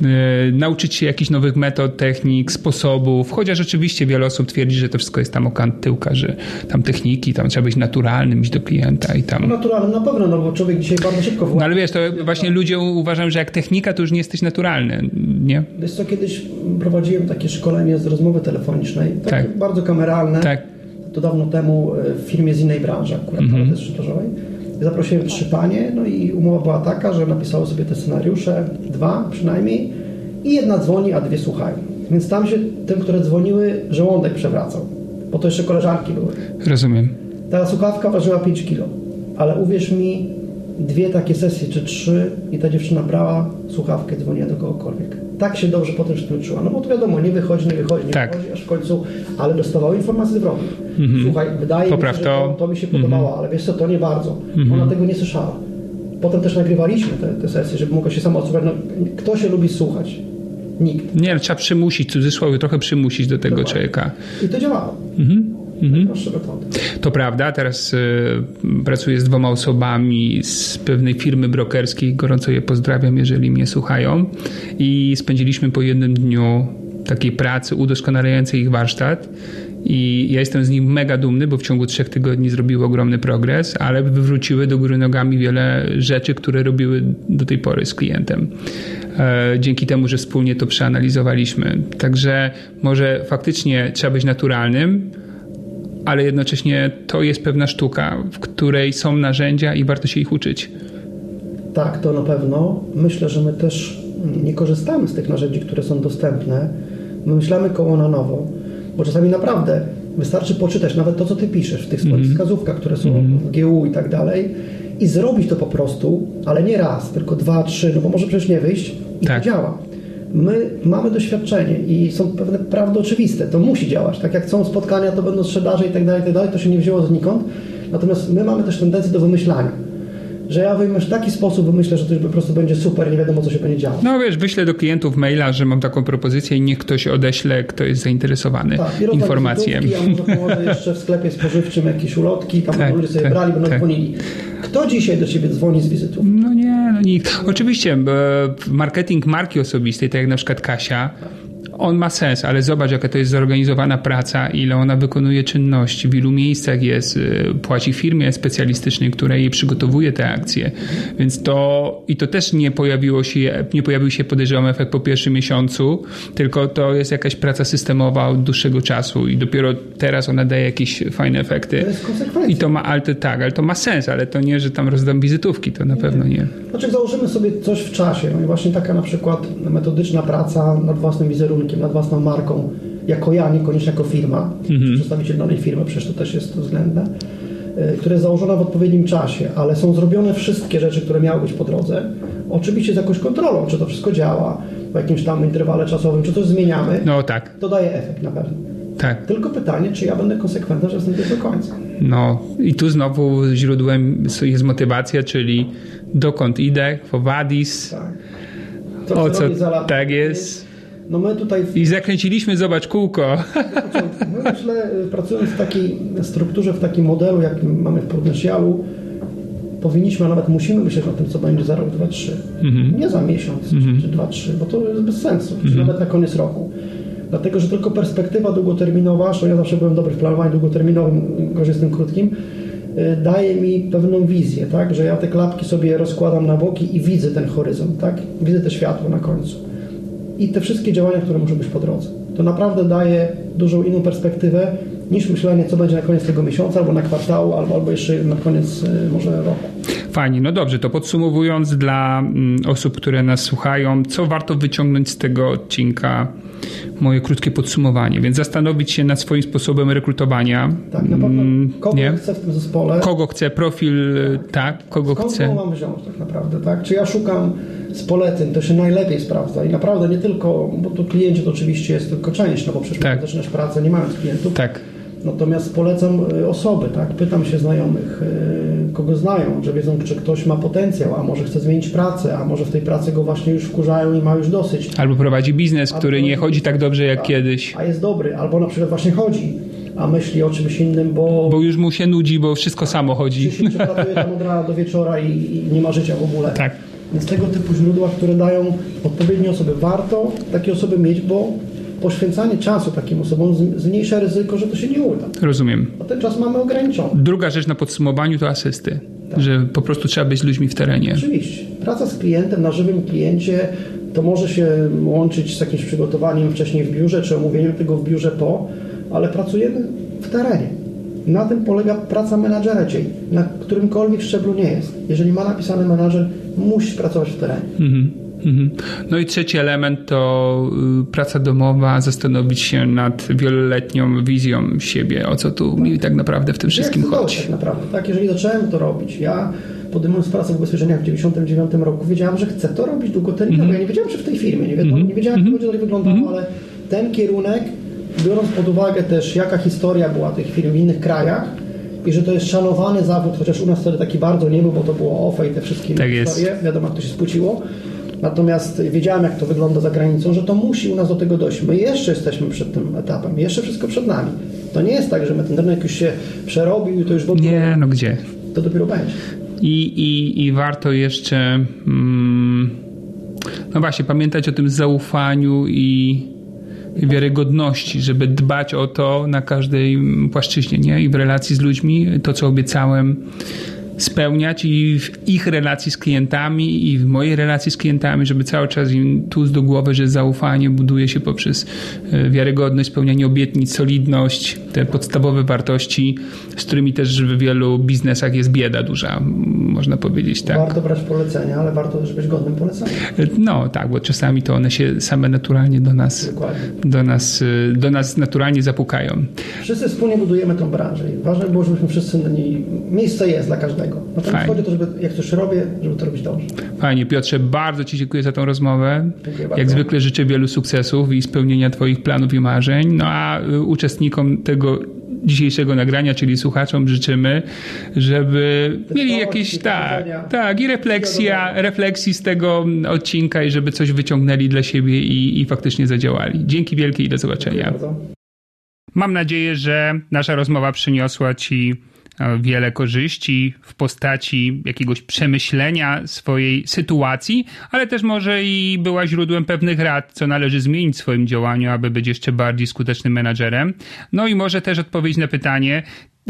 e, nauczyć się jakichś nowych metod, technik, sposobów, chociaż oczywiście wiele osób twierdzi, że to wszystko jest tam o kant tyłka, że tam techniki, tam trzeba być naturalnym, iść do klienta i tam... Naturalnym na pewno, no bo człowiek dzisiaj bardzo szybko No władza. ale wiesz, to właśnie ludzie uważają, że jak technika, to już nie jesteś naturalny, nie? Wiesz co, kiedyś prowadziłem takie szkolenie z rozmowy telefonicznej, takie Tak. bardzo kameralne, Tak. to dawno temu e, w firmie z innej branży, akurat Mhm. też sprzedażowej. Zaprosiłem trzy panie, no i umowa była taka, że napisały sobie te scenariusze, dwa przynajmniej, i jedna dzwoni, a dwie słuchają. Więc tam się tym, które dzwoniły, żołądek przewracał, bo to jeszcze koleżanki były. Rozumiem. Ta słuchawka ważyła 5 kilo, ale uwierz mi, dwie takie sesje czy trzy i ta dziewczyna brała słuchawkę, dzwoniła do kogokolwiek. Tak się dobrze potem czuła. No bo to wiadomo, nie wychodzi, nie wychodzi, nie Tak. wychodzi, aż w końcu, ale dostawały informacje zwrotne. Słuchaj, wydaje Popraw mi się, że to. to, to mi się podobało, ale wiesz co, to nie bardzo. Ona tego nie słyszała. Potem też nagrywaliśmy te, te sesje, żeby mogła się sama odsłuchać. No, kto się lubi słuchać? Nikt. Nie, ale trzeba przymusić, cudzysłowie, trochę przymusić do tego Dokładnie. człowieka. I to działało. Metody. To prawda, teraz y, pracuję z dwoma osobami z pewnej firmy brokerskiej, gorąco je pozdrawiam, jeżeli mnie słuchają. I spędziliśmy po jednym dniu takiej pracy udoskonalającej ich warsztat. I ja jestem z nich mega dumny, bo w ciągu trzech tygodni zrobiły ogromny progres, ale wywróciły do góry nogami wiele rzeczy, które robiły do tej pory z klientem. E, Dzięki temu, że wspólnie to przeanalizowaliśmy. Także może faktycznie trzeba być naturalnym, ale jednocześnie to jest pewna sztuka, w której są narzędzia i warto się ich uczyć. Tak, to na pewno. Myślę, że my też nie korzystamy z tych narzędzi, które są dostępne. My myślamy koło na nowo, bo czasami naprawdę wystarczy poczytać nawet to, co ty piszesz w tych swoich Mhm. wskazówkach, które są w GU i tak dalej i zrobić to po prostu, ale nie raz, tylko dwa, trzy, no bo może przecież nie wyjść i Tak. to działa. My mamy doświadczenie i są pewne prawdy oczywiste, to musi działać. Tak jak są spotkania, to będą sprzedaże i tak dalej, tak dalej, to się nie wzięło znikąd. Natomiast my mamy też tendencję do wymyślania. Że ja wyjmę w taki sposób, wymyślę, że to już po prostu będzie super, nie wiadomo co się będzie działo. No wiesz, wyślę do klientów maila, że mam taką propozycję i niech ktoś odeśle, kto jest zainteresowany Tak, i informację. Ja może położę jeszcze w sklepie spożywczym jakieś ulotki, tam Tak, ludzie sobie tak, brali, będą tak. dzwonili. Kto dzisiaj do ciebie dzwoni z wizytów? No nie, no nikt. Oczywiście marketing marki osobistej, tak jak na przykład Kasia, on ma sens, ale zobacz, jaka to jest zorganizowana praca, ile ona wykonuje czynności, w ilu miejscach jest, y, płaci firmie specjalistycznej, która jej przygotowuje te akcje. Więc to, i to też nie pojawiło się, nie pojawił się podejrzewam efekt po pierwszym miesiącu, tylko to jest jakaś praca systemowa od dłuższego czasu i dopiero teraz ona daje jakieś fajne efekty. To jest konsekwencja. I to ma, ale to, tak, ale to ma sens, ale to nie, że tam rozdam wizytówki, to na pewno nie. Znaczy, założymy sobie coś w czasie, no i właśnie taka na przykład metodyczna praca nad własnym wizerunkiem, nad własną marką, jako ja, niekoniecznie jako firma, Mhm. przedstawiciel danej firmy, przecież to też jest względne, y, które jest założona w odpowiednim czasie, ale są zrobione wszystkie rzeczy, które miały być po drodze, oczywiście z jakąś kontrolą, czy to wszystko działa w jakimś tam interwale czasowym, czy coś zmieniamy, No tak, to daje efekt na pewno. tak. Tylko pytanie, czy ja będę konsekwentny, że jestem do końca. No i tu znowu źródłem jest motywacja, czyli dokąd idę, Fowadis, Tak. o chcę co lata? tak jest. No my tutaj w I zakręciliśmy, zobacz, kółko. My myślę, y, pracując w takiej strukturze, w takim modelu, jak mamy w Podnesialu, powinniśmy, a nawet musimy myśleć o tym, co będzie za rok, dwa, trzy. Nie za miesiąc, czy, czy dwa, trzy, bo to jest bez sensu, czy nawet na koniec roku. Dlatego, że tylko perspektywa długoterminowa, zresztą ja zawsze byłem dobry w planowaniu długoterminowym, gorzej z tym krótkim, y, daje mi pewną wizję, tak? że ja te klapki sobie rozkładam na boki i widzę ten horyzont, tak? widzę te światło na końcu i te wszystkie działania, które muszą być po drodze. To naprawdę daje dużą inną perspektywę niż myślenie, co będzie na koniec tego miesiąca, albo na kwartału, albo, albo jeszcze na koniec y, może roku. Fajnie, no dobrze, to podsumowując dla mm, osób, które nas słuchają, co warto wyciągnąć z tego odcinka? Moje krótkie podsumowanie, więc zastanowić się nad swoim sposobem rekrutowania. Tak, na pewno Mm, kogo nie? chcę w tym zespole, Kogo chcę, profil, y, tak, kogo skąd chcę. go mam wziąć tak naprawdę, tak? Czy ja szukam z poleceń, to się najlepiej sprawdza i naprawdę nie tylko, bo to klienci to oczywiście jest tylko część, no bo przecież Tak. tak. zaczynasz pracę nie mając klientów, Tak, Natomiast polecam y, osoby, tak? Pytam się znajomych, y, kogo znają, że wiedzą, czy ktoś ma potencjał, a może chce zmienić pracę, a może w tej pracy go właśnie już wkurzają i ma już dosyć. albo prowadzi biznes, który nie chodzi tak dobrze jak Tak. kiedyś, A jest dobry, albo na przykład właśnie chodzi, a myśli o czymś innym, bo, bo już mu się nudzi, bo wszystko samo chodzi. się pracuje tam od rana do wieczora i, i nie ma życia w ogóle. Tak. Więc tego typu źródła, które dają odpowiednie osoby, warto takie osoby mieć, bo poświęcanie czasu takim osobom zmniejsza ryzyko, że to się nie uda. Rozumiem. A ten czas mamy ograniczony. Druga rzecz na podsumowaniu to asysty, że po prostu trzeba być z ludźmi w terenie. Oczywiście. Praca z klientem na żywym kliencie to może się łączyć z jakimś przygotowaniem wcześniej w biurze, czy omówieniem tego w biurze po, ale pracujemy w terenie. Na tym polega praca menadżera dzisiaj, na którymkolwiek szczeblu nie jest. Jeżeli ma napisany menadżer, musi pracować w terenie. Mhm. No i trzeci element to y, praca domowa, zastanowić się nad wieloletnią wizją siebie, o co tu mi tak naprawdę w tym wszystkim to chodzi. Tak naprawdę, tak? Jeżeli zacząłem to robić, ja podejmując pracę w ubezpieczeniach w 99 roku, wiedziałem, że chcę to robić długoterminowo. Mhm. Ja nie wiedziałem, czy w tej firmie, nie, wiadomo, nie wiedziałem, jak to będzie dalej wyglądało, ale ten kierunek, biorąc pod uwagę też, jaka historia była tych firm w innych krajach i że to jest szanowany zawód, chociaż u nas wtedy taki bardzo nie był, bo to było OFE i te wszystkie Tak historie, wiadomo, jak to się spłuciło. Natomiast wiedziałem, jak to wygląda za granicą, że to musi u nas do tego dojść. My jeszcze jesteśmy przed tym etapem, jeszcze wszystko przed nami. To nie jest tak, że my ten rynek już się przerobił i to już w ogóle Nie, no gdzie? to dopiero będzie. I, i, i warto jeszcze, mm, no właśnie, pamiętać o tym zaufaniu i i wiarygodności, żeby dbać o to na każdej płaszczyźnie, nie? I w relacji z ludźmi, to co obiecałem, spełniać i w ich relacji z klientami i w mojej relacji z klientami, żeby cały czas im tłuc do głowy, że zaufanie buduje się poprzez e, wiarygodność, spełnianie obietnic, solidność, te podstawowe wartości, z którymi też w wielu biznesach jest bieda duża, można powiedzieć tak. Warto brać polecenia, ale warto też być godnym polecenia. No tak, bo czasami to one się same naturalnie do nas, Dokładnie. do nas, e, do nas naturalnie zapukają. Wszyscy wspólnie budujemy tą branżę i ważne było, żebyśmy wszyscy na niej... Miejsce jest dla każdego. Natomiast chodzi o to, żeby jak coś robię, żeby to robić dobrze. Fajnie, Piotrze, bardzo Ci dziękuję za tą rozmowę. Dziękuję Jak bardzo. zwykle życzę wielu sukcesów i spełnienia Twoich planów i marzeń. No a y, uczestnikom tego dzisiejszego nagrania, czyli słuchaczom życzymy, żeby mieli jakieś, tak, tak, i refleksja, refleksji z tego odcinka i żeby coś wyciągnęli dla siebie i, i faktycznie zadziałali. Dzięki wielkie i do zobaczenia. Mam nadzieję, że nasza rozmowa przyniosła Ci wiele korzyści w postaci jakiegoś przemyślenia swojej sytuacji, ale też może i była źródłem pewnych rad, co należy zmienić w swoim działaniu, aby być jeszcze bardziej skutecznym menadżerem. No i może też odpowiedź na pytanie,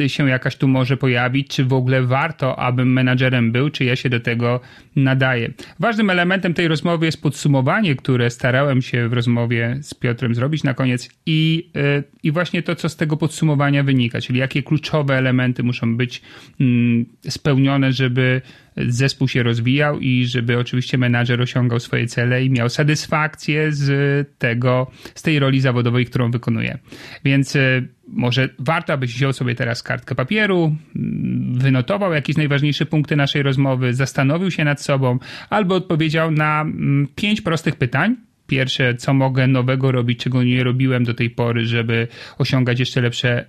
się jakaś tu może pojawić, czy w ogóle warto, abym menadżerem był, czy ja się do tego nadaję. Ważnym elementem tej rozmowy jest podsumowanie, które starałem się w rozmowie z Piotrem zrobić na koniec i, y, i właśnie to, co z tego podsumowania wynika, czyli jakie kluczowe elementy muszą być mm, spełnione, żeby zespół się rozwijał i żeby oczywiście menadżer osiągał swoje cele i miał satysfakcję z tego, z tej roli zawodowej, którą wykonuje. Więc y, może warto, abyś wziął sobie teraz kartkę papieru, mm, wynotował jakieś najważniejsze punkty naszej rozmowy, zastanowił się nad sobą albo odpowiedział na mm, pięć prostych pytań. Pierwsze, co mogę nowego robić, czego nie robiłem do tej pory, żeby osiągać jeszcze lepsze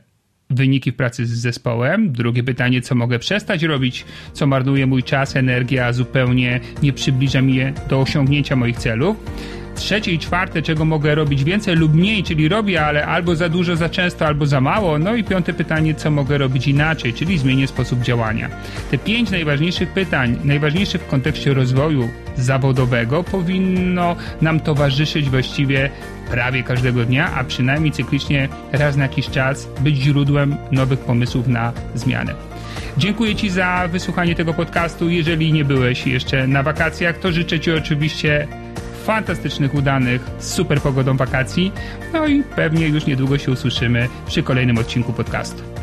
wyniki w pracy z zespołem. Drugie pytanie, co mogę przestać robić, co marnuje mój czas, energię, a zupełnie nie przybliża mnie do osiągnięcia moich celów trzecie i czwarte, czego mogę robić więcej lub mniej, czyli robię, ale albo za dużo, za często, albo za mało. No i piąte pytanie, co mogę robić inaczej, czyli zmienię sposób działania. Te pięć najważniejszych pytań, najważniejszych w kontekście rozwoju zawodowego, powinno nam towarzyszyć właściwie prawie każdego dnia, a przynajmniej cyklicznie raz na jakiś czas być źródłem nowych pomysłów na zmianę. Dziękuję Ci za wysłuchanie tego podcastu. Jeżeli nie byłeś jeszcze na wakacjach, to życzę Ci oczywiście fantastycznych, udanych, super pogodą wakacji. No i pewnie już niedługo się usłyszymy przy kolejnym odcinku podcastu.